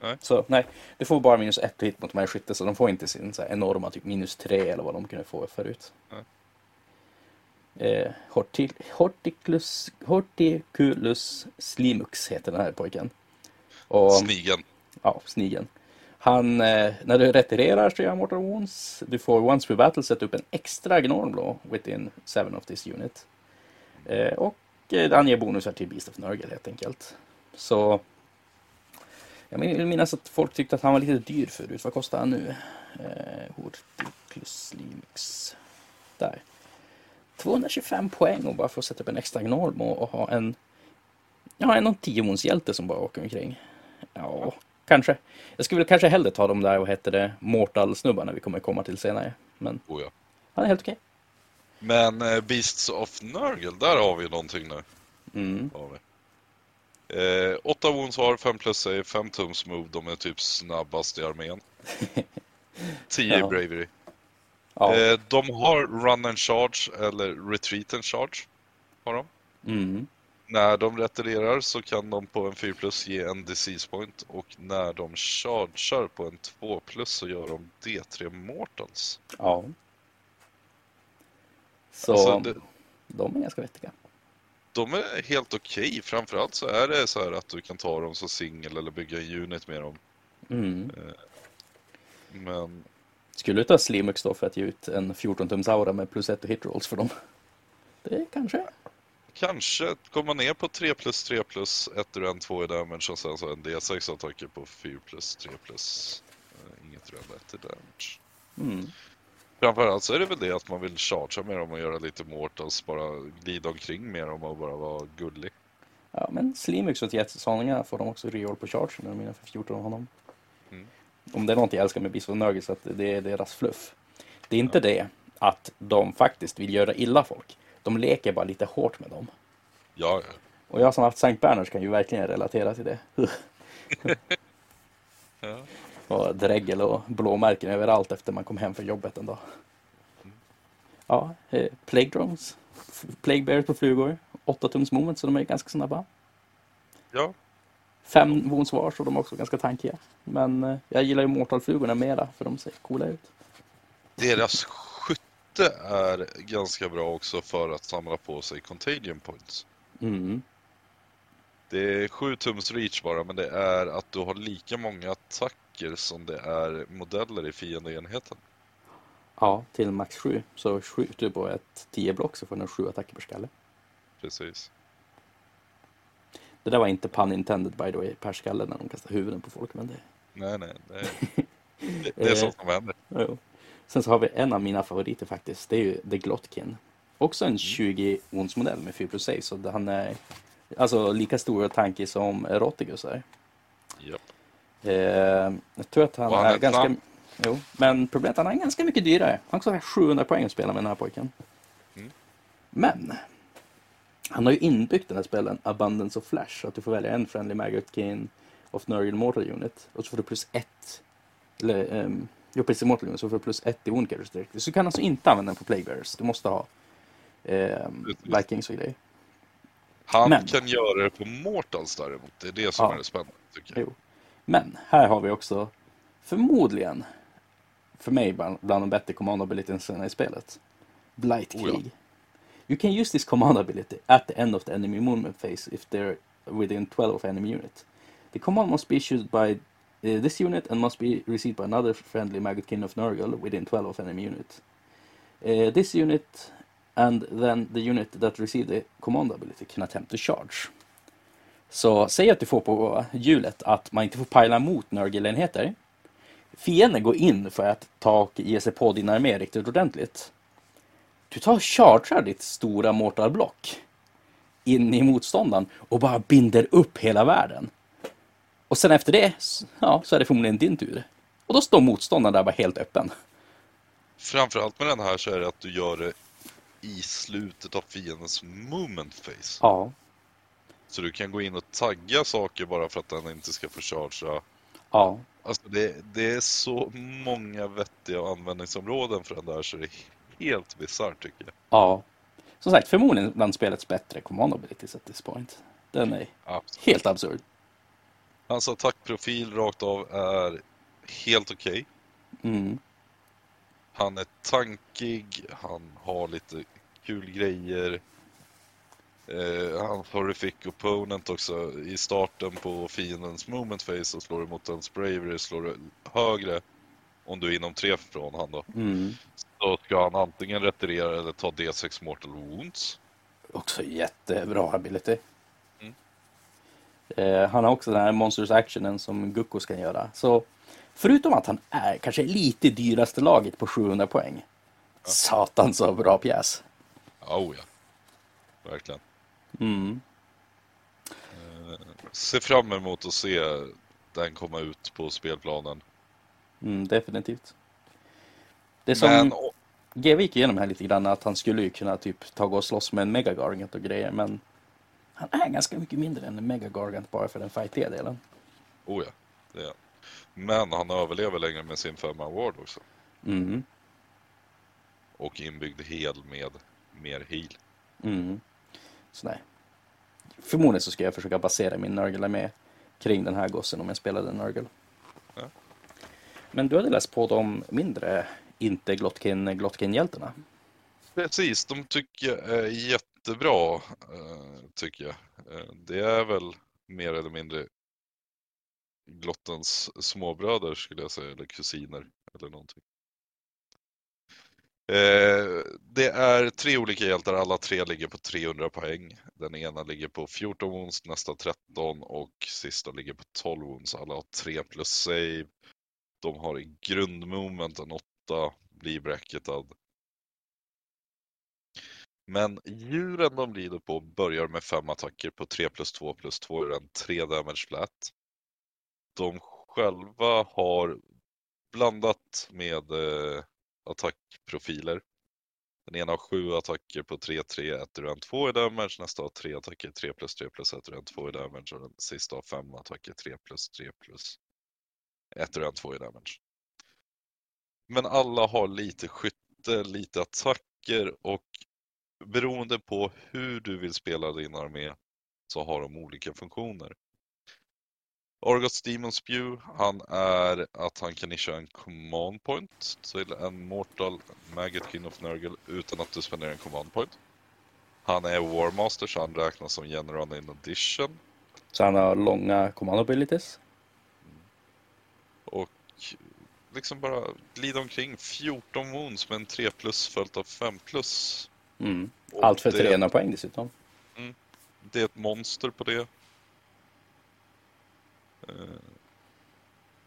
S2: Nej.
S1: Så nej, du får bara minus ett hit mot de här skytte så de får inte sin så här, enorma typ minus tre eller vad de kunde få förut.
S2: Nej.
S1: Eh, Horti- Horticulus, Horticulus Slimux heter den här pojken. Och,
S2: Snigen.
S1: ja, snigen. Han, eh, när du retirerar så gör Mortal Wounds. Du får once per battle sätta upp en extra Gnormblow within seven of this unit. Eh, och eh, han ger bonusar till Beast of Nurgle helt enkelt. Så jag vill minnas att folk tyckte att han var lite dyr förut. Vad kostar han nu? Eh, Horticlus Limux. Där. 225 poäng och bara att sätta upp en extra Gnorm och, och ha en Ja, en 10 hjälte som bara åker omkring. Ja, kanske. Jag skulle väl kanske hellre ta de där, vad hette det, Mortal-snubbarna vi kommer komma till senare. Men
S2: Oh, ja.
S1: han är helt okej.
S2: Men eh, Beasts of Nurgle, där har vi någonting nu.
S1: Mm.
S2: Har vi. Eh, åtta wounds var, 5 plus save, 5 tums move. De är typ snabbast i armén. 10
S1: Ja.
S2: bravery.
S1: Ja.
S2: Eh, de har run and charge eller retreat and charge. Har de.
S1: Mm.
S2: När de retirerar så kan de på en 4 plus ge en disease point och när de chargear på en 2 plus så gör de D3 mortals.
S1: Ja. Så
S2: Alltså, det,
S1: de är ganska vettiga.
S2: de är helt okej. Framförallt så är det så här att du kan ta dem som singel eller bygga en unit med dem.
S1: Mm.
S2: Men
S1: Skulle du ta Slimux då för att ge ut en 14-tums aura med plus 1 och hit rolls för dem? Det kanske.
S2: kanske komma ner på 3 plus 3 plus 1 ur 2 i damage och sen så en D6 attacker på 4 plus 3 plus eh, inget röd 1 i damage.
S1: Mm.
S2: Framförallt så är det väl det att man vill chargea med dem och göra lite mortals, bara glida omkring med dem och bara vara gullig.
S1: Ja, men Slimux och Jetsoningar får de också reroll på charge när de är för 14 av honom.
S2: Mm.
S1: Om det är något jag älskar med Nurgle så att det är deras fluff. Det är inte det att de faktiskt vill göra illa folk. De leker bara lite hårt med dem.
S2: Ja, ja.
S1: Och jag som haft Sankt Berners kan ju verkligen relatera till det.
S2: ja.
S1: och dregel och blåmärken överallt efter man kom hem från jobbet en dag. Ja, eh, Plague Drones. Plague Bears på flugor. 8 tums moment så de är ganska snabba.
S2: ja.
S1: Fem wounds var så de är också ganska tankiga. Men eh, jag gillar ju Mortal-flugorna mera för de ser coola ut.
S2: Deras skytte är ganska bra också för att samla på sig contagion points.
S1: Mm.
S2: Det är 7 tums reach bara, men det är att du har lika många attacker som det är modeller i fiendeenheten.
S1: Ja, till max 7. Så skjuter du på ett 10 block så får du 7 attacker per skalle.
S2: Precis.
S1: Det där var inte pun intended by the way, per skalle när de kastar huvuden på folk. Men det,
S2: Nej, nej, det är, det, det är sånt som händer.
S1: Jo. Sen så har vi en av mina favoriter faktiskt. Det är ju The Glotkin. Också en 20 ons modell med 4 plus 6. Så han är alltså lika stor och tankig som Rotigus är.
S2: Japp.
S1: Eh, jag tror att han,
S2: han
S1: är,
S2: är
S1: ganska... Jo, men problemet är att han är ganska mycket dyrare. Han kostar 700 poäng att spela med den här pojken.
S2: Mm.
S1: Men han har ju inbyggt den här spelen Abundance of Flash. Så att du får välja en Friendly Magotkin of Nurgle Mortal Unit. Och så får du plus ett. Eller, um, jo precis, Mortal Unit, så får du plus ett i Wound Characteristics. Så du kan alltså inte använda den på Plague Bearers. Du måste ha um, Vikings och grejer.
S2: Han
S1: Men-
S2: kan göra det på Mortals däremot. Det är det som
S1: Ja.
S2: är det spännande tycker jag.
S1: Jo. Men här har vi också förmodligen för mig bland, de bättre command i spelet. Blight
S2: Oh, ja.
S1: You can use this command ability at the end of the enemy movement phase if they're within 12 of enemy unit. The command must be issued by uh, this unit and must be received by another friendly Maggot King of Nurgle within 12 of enemy unit. Uh, this unit and then the unit that received the command ability can attempt to charge. Så säg att du får på hjulet att man inte får pajla mot Nurgle-enheter. Fienden går in för att ta och ge sig på din armé riktigt ordentligt. Du tar och chargear ditt stora mortarblock in i motståndaren och bara binder upp hela världen. Och sen efter det, ja, så är det förmodligen din tur. Och då står motståndaren där bara helt öppen.
S2: Framförallt med den här så är det att du gör det i slutet av fiendens movement phase.
S1: Ja.
S2: Så du kan gå in och tagga saker bara för att den inte ska få chargea.
S1: Ja.
S2: Alltså det, det är så många vettiga användningsområden för den där så det är helt bisarrt tycker jag.
S1: Ja. Som sagt, förmodligen bland spelets bättre command abilities at this point. Den är
S2: Absolut.
S1: helt absurd.
S2: Hans attackprofil rakt av är helt okej.
S1: Mm.
S2: Han är tankig, han har lite kul grejer. Eh, han horrific opponent också. I starten på fiendens movement phase så slår du mot en bravery slår du högre om du är inom tre från han då.
S1: Mm.
S2: Då ska han antingen retirera eller ta D6 mortal wounds.
S1: Också jättebra ability.
S2: Mm.
S1: Eh, han har också den här Monsters Actionen som Gukkos kan göra. Så förutom att han är kanske lite dyraste laget på 700 poäng. Satan så bra pjäs.
S2: Oh ja. Verkligen.
S1: Mm.
S2: Se fram emot att se den komma ut på spelplanen.
S1: Mm, definitivt. Det som
S2: Men
S1: GW gick igenom här lite grann att han skulle ju kunna typ ta och slåss med en Megagargant och grejer men han är ganska mycket mindre än en Megagargant bara för den fightiga delen.
S2: Oh ja, det är. Men han överlever längre med sin femma ward också.
S1: Mm.
S2: Och inbyggd hel med mer heal.
S1: Mm. Så nej. Förmodligen så ska jag försöka basera min Nurgle med kring den här gossen om jag spelade Nurgle.
S2: Ja.
S1: Men du hade läst på de mindre inte Glotkin, Glotkin-hjältarna.
S2: Precis, de tycker jag är jättebra. Eh, tycker jag. Eh, det är väl mer eller mindre Glottens småbröder skulle jag säga, eller kusiner eller någonting. Eh, Det är tre olika hjältar, alla tre ligger på 300 poäng. Den ena ligger på 14 wounds, nästa 13 och sista ligger på 12 wounds. Alla har 3 plus save. De har i grundmoment en 8, blir bracketad. Men djuren de rider på börjar med fem attacker på 3 plus 2 plus 2 är den 3 damage flat. De själva har blandat med eh, attackprofiler. Den ena har sju attacker på 3-3, 1, ur en 2 i damage, nästa har tre attacker 3 plus 3 plus 1, ur en 2 i damage och den sista har fem attacker 3 plus 3 plus ett ur en 2 i damage. Men alla har lite skytte, lite attacker och beroende på hur du vill spela din armé så har de olika funktioner. Argos Demon Spew, han är att han kan nischa en command point till en Mortal Maggot King of Nurgle utan att du spenderar en command point. Han är Warmaster så han räknas som General in addition.
S1: Så han har långa command abilities.
S2: Och liksom bara glida omkring 14 wounds med en 3 plus följt av 5 plus.
S1: Mm. Allt för
S2: det-
S1: 300 poäng dessutom.
S2: Det är ett monster på det. Eh,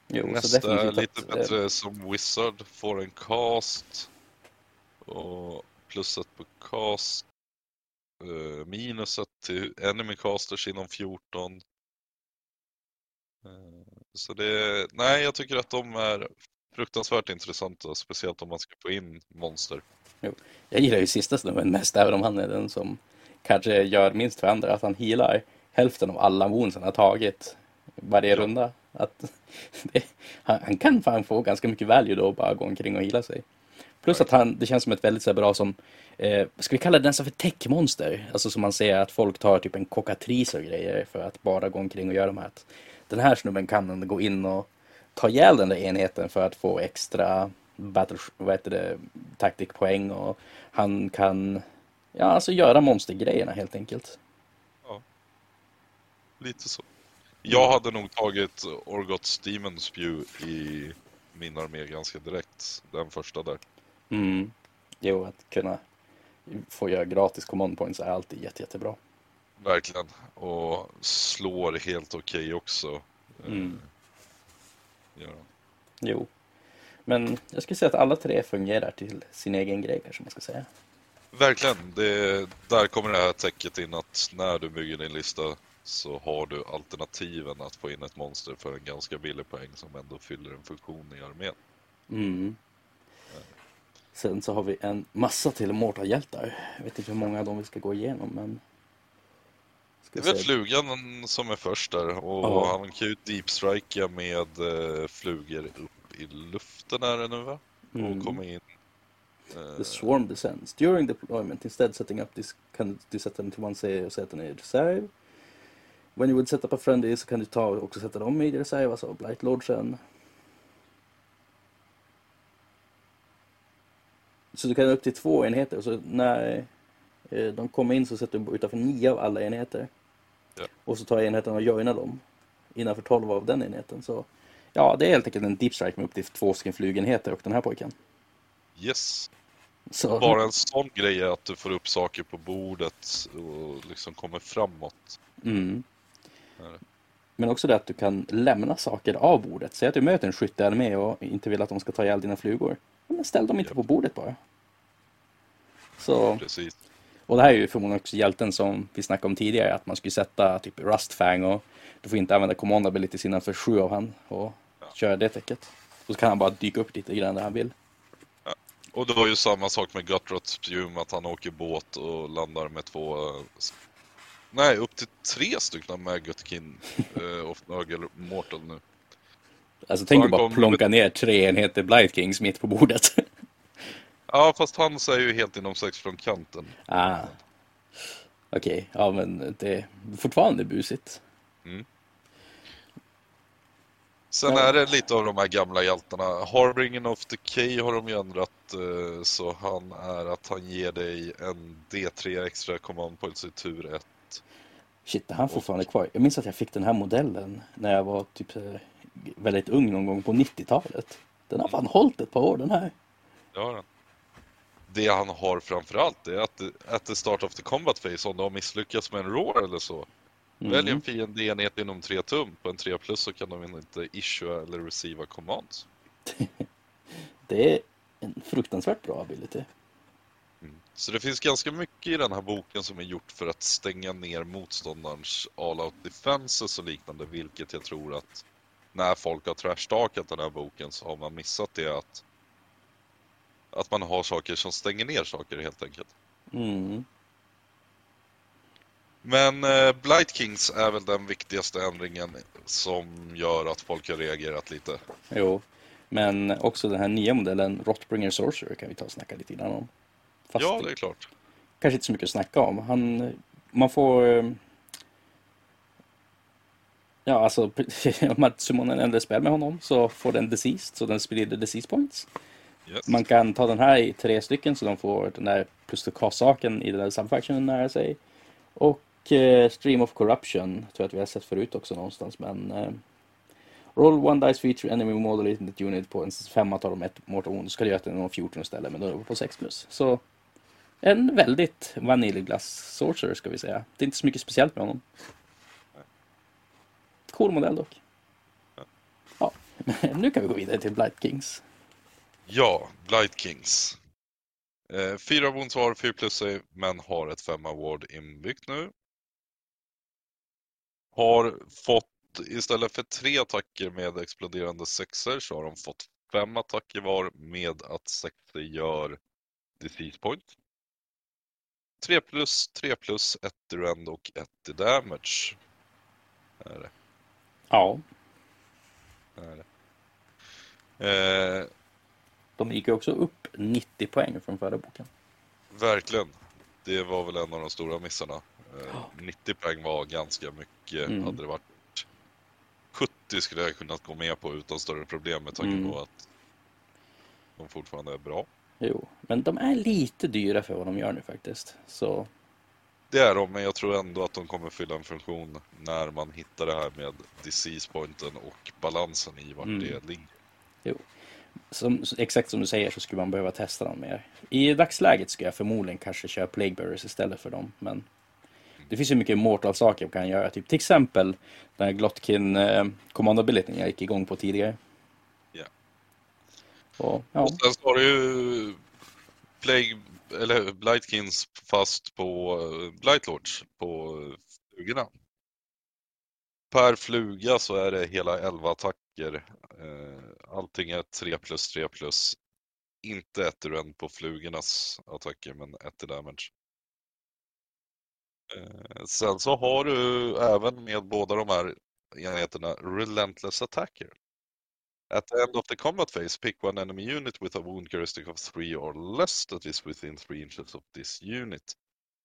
S1: Jo,
S2: Nästa är lite
S1: att, eh,
S2: bättre som Wizard, får en cast. Och pluset på cast. Eh, minuset till enemy casters inom 14. Så det, nej jag tycker att de är fruktansvärt intressanta, speciellt om man ska få in monster.
S1: Jag gillar ju sista snubben mest, även om han är den som kanske gör minst för andra. Att han healar hälften av alla wounds han har tagit varje
S2: Ja.
S1: runda. Att det, han, han kan fan få ganska mycket value då och bara gå omkring och hila sig. Plus att han, det känns som ett väldigt så bra som, eh, ska vi kalla det nästan för techmonster? Alltså som man ser att folk tar typ en kokatris och grejer för att bara gå omkring och göra de här. Den här snubben kan gå in och ta ihjäl den där enheten för att få extra battle, vad heter det, taktikpoäng och han kan, ja alltså göra monstergrejerna helt enkelt.
S2: Lite så. Jag hade nog tagit Orgots Demon Spew i min armé ganska direkt. Den första där.
S1: Mm. Jo, att kunna få göra gratis command points är alltid jätte, jättebra.
S2: Verkligen. Och slår helt okej också. eh,
S1: Mm.
S2: han.
S1: Jo. Men jag skulle säga att alla tre fungerar till sin egen grej kanske man ska säga.
S2: Verkligen. Det, där kommer det här täcket in att när du bygger din lista så har du alternativen att få in ett monster för en ganska billig poäng som ändå fyller en funktion i armén.
S1: Mm. Sen så har vi en massa till Mortal-hjältar. Jag vet inte hur många av dem vi ska gå igenom men...
S2: Det är väl flugan som är först där och
S1: Ja.
S2: han kan ju deepstrika med eh, flugor upp i luften är det nu va?
S1: Mm.
S2: Och komma in. eh,
S1: The swarm descends. During deployment, instead setting up this, kan du sätta den till one say och sätta den i reserv. When you would set up a friendly så kan du ta och också sätta dem i reserv, alltså Blight Lordsen. Så du kan upp till två enheter, så när eh, de kommer in så sätter du utanför nio av alla enheter.
S2: Ja.
S1: Och så tar enheten och joinar dem innanför tolv av den enheten. Så ja, det är helt enkelt en deep strike med upp till två stycken flugenheter och den här pojken.
S2: Yes.
S1: Så,
S2: Bara en sån grej är att du får upp saker på bordet och liksom kommer framåt.
S1: Mm. Men också det att du kan lämna saker av bordet. Säg att du möter en skyttearmé och inte vill att de ska ta ihjäl dina flugor. Men ställ dem inte
S2: Ja.
S1: på bordet bara. Så,
S2: Precis.
S1: Och det här är ju förmodligen också hjälten som vi snackade om tidigare. Att man skulle sätta typ Rustfang och du får inte använda command abilities innanför sju av han och
S2: Ja.
S1: köra det täcket. Och så kan han bara dyka upp lite grann där han vill.
S2: Och det var ju samma sak med Gutrot Spum, att han åker båt och landar med två... eh, Nej, upp till tre stycken Magotkin eh, of Nurgle Mortal nu.
S1: Alltså tänk att bara plonka ner tre enheter Blight Kings mitt på bordet.
S2: Ja, fast hans är ju helt inom sex från kanten.
S1: ah. Okej, ja men det är fortfarande busigt.
S2: Sen
S1: Ja.
S2: är det lite av de här gamla hjältarna. Harbingen of Decay har de ju ändrat eh, så han är att han ger dig en D3 extra command points i tur 1.
S1: Shit, är han fortfarande kvar? Jag minns att jag fick den här modellen när jag var typ eh, väldigt ung någon gång på 90-talet. Den har fan hållit ett par år den här.
S2: Det har han. Det han har framförallt är att at the start of the combat phase, om du har misslyckats med en roar eller så,
S1: Mm.
S2: välj en fiendeenhet inom 3 tum. På en 3 plus så kan de inte issue eller receiva commands.
S1: Det är en fruktansvärt bra ability.
S2: Så det finns ganska mycket i den här boken som är gjort för att stänga ner motståndarens all-out defenses och liknande, vilket jag tror att när folk har trashtalkat den här boken så har man missat det att att man har saker som stänger ner saker helt enkelt.
S1: Mm.
S2: Men eh, Blight Kings är väl den viktigaste ändringen som gör att folk har reagerat lite.
S1: Jo, men också den här nya modellen Rotbringer Sorcerer kan vi ta och snacka lite grann om. Fast
S2: ja, det är klart.
S1: kanske inte så mycket att snacka om. Han, man får... eh, Ja, alltså om man summonar en äldre spel med honom så får den deceased, så den sprider disease points.
S2: Yes.
S1: Man kan ta den här i tre stycken så de får den där plus to cast-saken i den där subfactionen nära sig. Och eh, Stream of Corruption tror jag att vi har sett förut också någonstans men eh, Roll one dice feature enemy model in the unit på en femma tar de ett mortal wound. Ska du göra det 14 istället men då är det på 6 plus. Så en väldigt vaniljglass sorcerer ska vi säga. Det är inte så mycket speciellt med honom. Cool modell dock. Ja, nu kan vi gå vidare till Blight Kings.
S2: Ja, Blight Kings. Eh, fyra wounds har, 4 plus save, men har ett 5 award inbyggt nu. Har fått, istället för tre attacker med exploderande sexer så har de fått fem attacker var med att sexer gör disease point. 3 plus, 3 plus, 1 i rend och 1 i damage. Är det.
S1: Ja,
S2: är det. Eh,
S1: de gick ju också upp 90 poäng från förra boken.
S2: verkligen. Det var väl en av de stora missarna. Eh, 90 poäng var ganska mycket.
S1: Mm.
S2: Hade det varit 70 skulle jag kunnat gå med på utan större problem med tanke
S1: Mm.
S2: på att de fortfarande är bra.
S1: Jo, men de är lite dyra för vad de gör nu faktiskt. Så
S2: Det är de, men jag tror ändå att de kommer fylla en funktion när man hittar det här med disease pointen och balansen i vart
S1: Mm.
S2: det ligger.
S1: Som, exakt som du säger så skulle man behöva testa dem mer. I dagsläget skulle jag förmodligen kanske köra Plague Bearers istället för dem. Men det finns ju mycket Mortal-saker man kan göra. Typ, till exempel den här Glotkin eh, commandabilityn jag gick igång på tidigare.
S2: Ja.
S1: Och, ja.
S2: Och sen har du ju Plague, eller Blightkins fast på eh, Blightlords på eh, flugorna. Per fluga så är det hela 11 attacker. Eh, Allting är 3 plus 3 plus. Inte ett ur en på flugornas attacker, men ett i damage. Eh, Sen så har du även med båda de här enheterna Relentless Attacker. At the end of the combat phase, pick one enemy unit with a wound characteristic of 3 or less that is within 3 inches of this unit.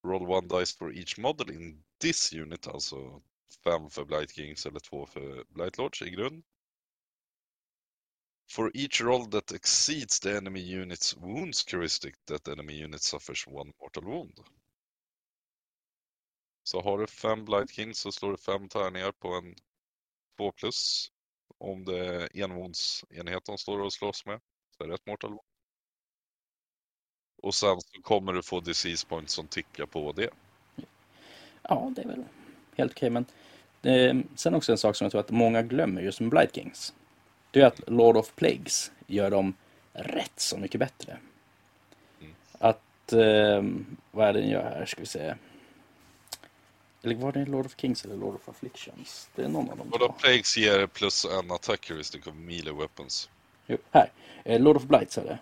S2: Roll one dice for each model in this unit, alltså 5 för Blight Kings eller 2 för Blight Lords i grund. For each roll that exceeds the enemy unit's wounds characteristic, that enemy unit suffers one mortal wound. Så har du fem Blight Kings så slår du fem tärningar på en 2 plus. Om det är envåndsenheten står och slåss med så är det ett mortal wound. Och sen så kommer du få disease points som tickar på det.
S1: ja, det är väl helt okej. Men eh, sen också en sak som jag tror att många glömmer just med Blight Kings. Det är att Lord of Plagues gör dem rätt så mycket bättre.
S2: Mm.
S1: Att, eh, vad är det den gör här, ska vi se. Eller var det Lord of Kings eller Lord of Afflictions? Det är någon av dem.
S2: Och då Plagues ger plus en attack heuristic of melee weapons.
S1: Jo, här. Eh, Lord of Blights är det.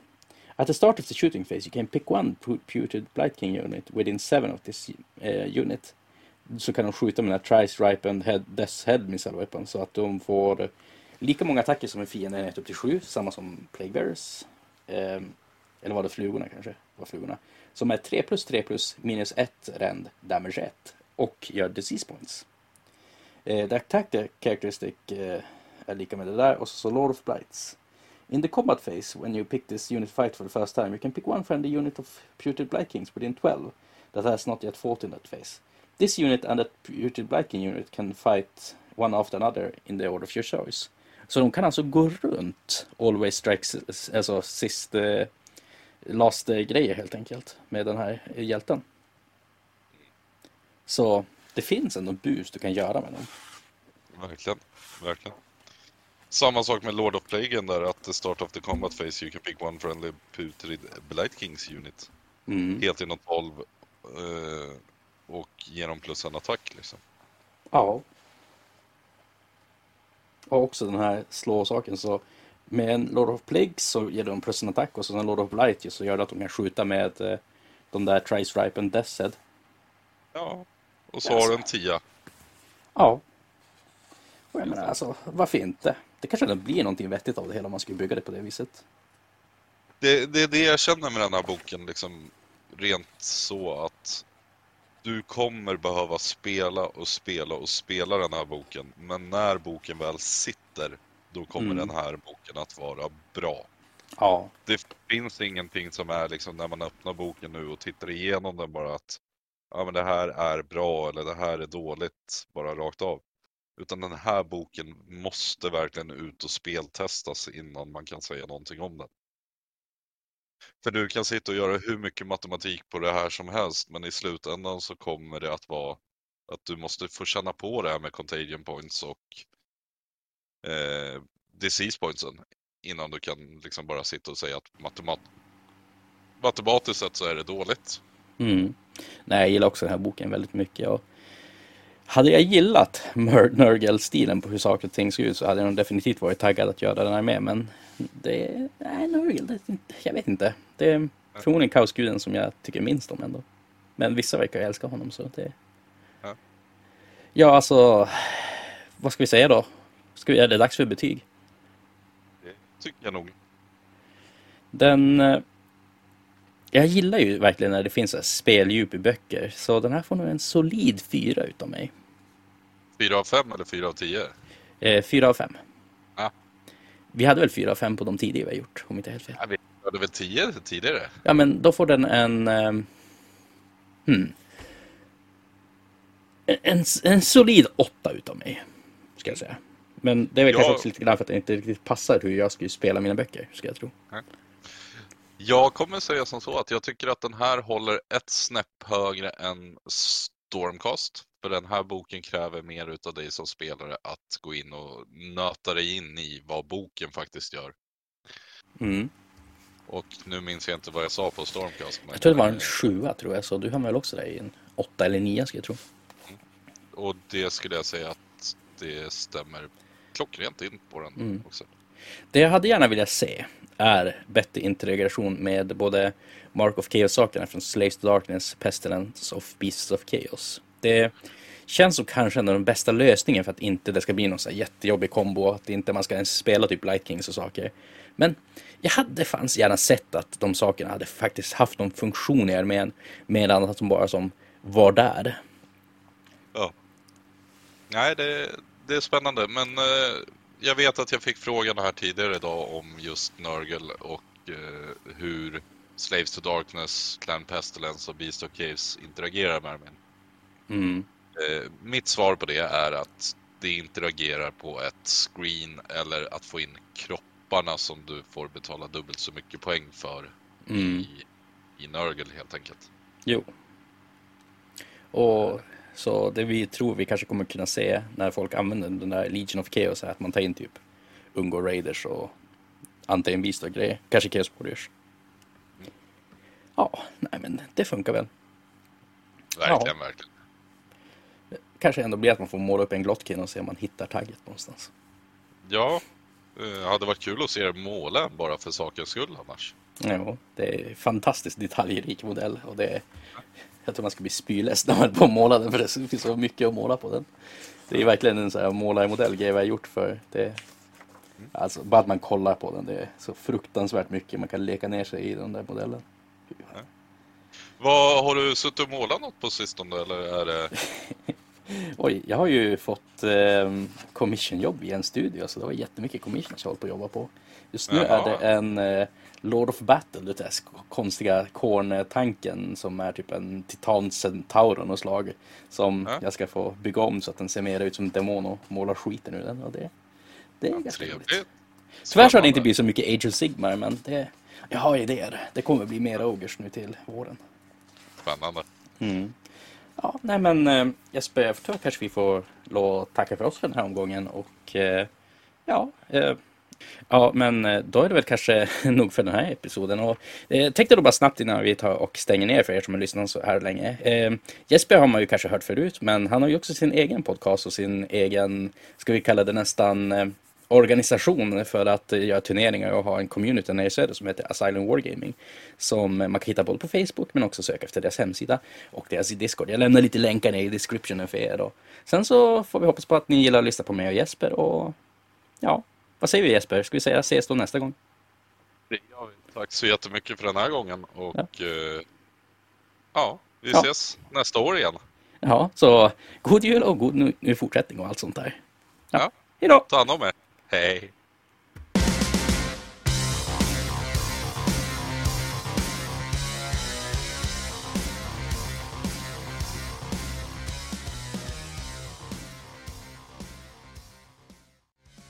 S1: At the start of the shooting phase you can pick one pu- puted Blight King unit within seven of this eh, unit. Så kan de skjuta med den här Trice Ripened head, Death's Head Missile Weapon så att de får lika många attacker som en fiende enhet upp till sju, samma som Plaguebearers. Eh, eller var det flugorna kanske? Det var flugorna. Som är 3 plus 3 plus minus 1 rend, damage 1 och gör disease points. Eh, the attack characteristic eh, är lika med det där och så Lord of Blights. In the combat phase, when you pick this unit fight for the first time, you can pick one friendly unit of Puted Blight Kings within 12 that has not yet fought in that phase. This unit and that Puted Blight King unit can fight one after another in the order of your choice. Så de kan alltså gå runt Always Strikes, alltså sist, eh, last eh, grejer helt enkelt med den här eh, hjälten. Så det finns ändå bus du kan göra med dem.
S2: Verkligen, verkligen. Samma sak med Lord of Plagen där, att the start of the combat phase you can pick one friendly putrid Blight Kings unit.
S1: Mm.
S2: Helt inom 12 eh, och ge dem plus en attack liksom.
S1: Ja. Och också den här slå-saken. Så med en Lord of Plagues så ger de plus en attack och så en Lord of Blight ju så gör det att de kan skjuta med eh, de där Trice Ripe and Death's Head.
S2: Ja, och så har du en tia.
S1: Ja. Och jag menar alltså, varför inte? Det kanske ändå blir någonting vettigt av det hela om man skulle bygga det på det viset.
S2: Det, det är det jag känner med den här boken, liksom rent så att du kommer behöva spela och spela och spela den här boken. Men när boken väl sitter, då kommer
S1: Mm.
S2: den här boken att vara bra.
S1: Ja.
S2: Det finns ingenting som är liksom när man öppnar boken nu och tittar igenom den bara att ja, men det här är bra eller det här är dåligt, bara rakt av. Utan den här boken måste verkligen ut och speltestas innan man kan säga någonting om den. För du kan sitta och göra hur mycket matematik på det här som helst, men i slutändan så kommer det att vara att du måste få känna på det här med contagion points och eh, disease pointsen innan du kan liksom bara sitta och säga att matemat matematiskt sett så är det dåligt.
S1: Mm. Nej, jag gillar också den här boken väldigt mycket. Och hade jag gillat Nurgle-stilen på hur saker och ting ser ut så hade jag nog definitivt varit taggad att göra den här med. Men det nej, Nurgle, det, jag vet inte. Det är förmodligen kaosguden som jag tycker minst om ändå. Men vissa verkar älska honom så det...
S2: Ja.
S1: Ja, alltså... Vad ska vi säga då? Ska vi, är det dags för betyg?
S2: Det tycker jag nog.
S1: Den... eh, Jag gillar ju verkligen när det finns speldjup i böcker. Så den här får nog en solid fyra utav mig.
S2: Fyra av fem eller fyra av tio?
S1: Eh, fyra av fem.
S2: Ja.
S1: Vi hade väl fyra av fem på de tidigare vi har gjort, om inte helt fel.
S2: Ja, vi hade väl tio tidigare?
S1: Ja, men då får den en... ehm, hmm. En, en, en solid åtta utav mig, ska jag säga. Men det är väl
S2: Ja.
S1: kanske också lite grann för att det inte riktigt passar hur jag skulle spela mina böcker, ska jag tro.
S2: Jag kommer säga som så att jag tycker att den här håller ett snäpp högre än Stormcast. För den här boken kräver mer utav dig som spelare att gå in och nöta dig in i vad boken faktiskt gör.
S1: Mm.
S2: Och nu minns jag inte vad jag sa på Stormcast. Men
S1: Jag tror det var en sjua, tror jag, så du hamnar väl också där i en åtta eller nia, ska jag tro.
S2: Och det skulle jag säga att det stämmer klockrent in på den
S1: Mm.
S2: också.
S1: Det jag hade gärna velat se är bättre integration med både Mark of Chaos-sakerna från Slaves to Darkness, Pestilence of Beasts of Chaos. Det känns som kanske ändå den bästa lösningen för att inte det ska bli någon så här jättejobbig kombo, att inte man ska ens spela typ Light Kings och saker. Men jag hade fanns gärna sett att de sakerna hade faktiskt haft någon funktion i armén, medan att de bara som var där.
S2: Ja. Nej, det, det är spännande. Men eh, jag vet att jag fick frågan här tidigare idag om just Nurgle och eh, hur Slaves to Darkness, Clan Pestilence och Beast of Caves interagerar med armén.
S1: Mm.
S2: Eh, mitt svar på det är att det interagerar på ett screen eller att få in kropparna som du får betala dubbelt så mycket poäng för
S1: Mm.
S2: i, i Nurgle helt enkelt.
S1: Jo. Och så det vi tror vi kanske kommer kunna se när folk använder den där Legion of Chaos är att man tar in typ Ungo Raiders och Antain Beast och grejer. Kanske Chaos Warriors. Ja, nej men det funkar väl.
S2: Verkligen, verkligen.
S1: Kanske ändå blir att man får måla upp en Glotkin och se om man hittar tagget någonstans.
S2: Ja, eh, hade varit kul att se er måla bara för sakens skull annars.
S1: Ja, det är fantastiskt detaljrik modell och det är, jag tror man ska bli spyless när man på att måla den för det finns så mycket att måla på den. Det är verkligen en sån här målarmodell grej vi har gjort för det. Alltså bara att man kollar på den, det är så fruktansvärt mycket man kan leka ner sig i den där modellen.
S2: Vad, har du suttit och målat något på sistone eller är det...
S1: Oj, jag har ju fått eh, commissionjobb i en studio så det var jättemycket commissions jag hållit på att jobba på. Just nu
S2: Jaha.
S1: är det en eh, Lord of Battle, där sk- konstiga korntanken som är typ en titan centaur av något slag. Som
S2: Ja.
S1: jag ska få bygga om så att den ser mer ut som en demon och måla skiten ur den. Och det, det är ganska roligt.
S2: Trevligt.
S1: Tyvärr så har det inte blivit så mycket Age of Sigmar men det, jag har idéer. Det kommer bli mer Ogers nu till våren.
S2: Spännande.
S1: Mm. Ja, nej men eh, Jesper, jag tror kanske vi får lov att tacka för oss för den här omgången och eh, ja, eh, ja, men eh, då är det väl kanske nog för den här episoden. Och eh, tänkte då bara snabbt innan vi tar och stänger ner för er som har lyssnat så här länge. Eh, Jesper har man ju kanske hört förut, men han har ju också sin egen podcast och sin egen, ska vi kalla det nästan eh, organisation för att eh, göra turneringar och ha en community nere i söder som heter Asylum Wargaming. Som eh, man kan hitta både på Facebook men också söka efter deras hemsida och deras Discord. Jag lämnar lite länkar ner i descriptionen för er. Och sen så får vi hoppas på att ni gillar att lyssna på mig och Jesper och ja, vad säger vi Jesper? Ska vi säga ses då nästa gång?
S2: Vi. Tack så jättemycket för den här gången och
S1: Ja.
S2: ja, ja vi
S1: Ja.
S2: ses nästa år igen.
S1: Ja, så god jul och god nu, nu fortsättning och allt sånt där. Ja,
S2: Ja.
S1: hejdå!
S2: Ta hand om er. Hej!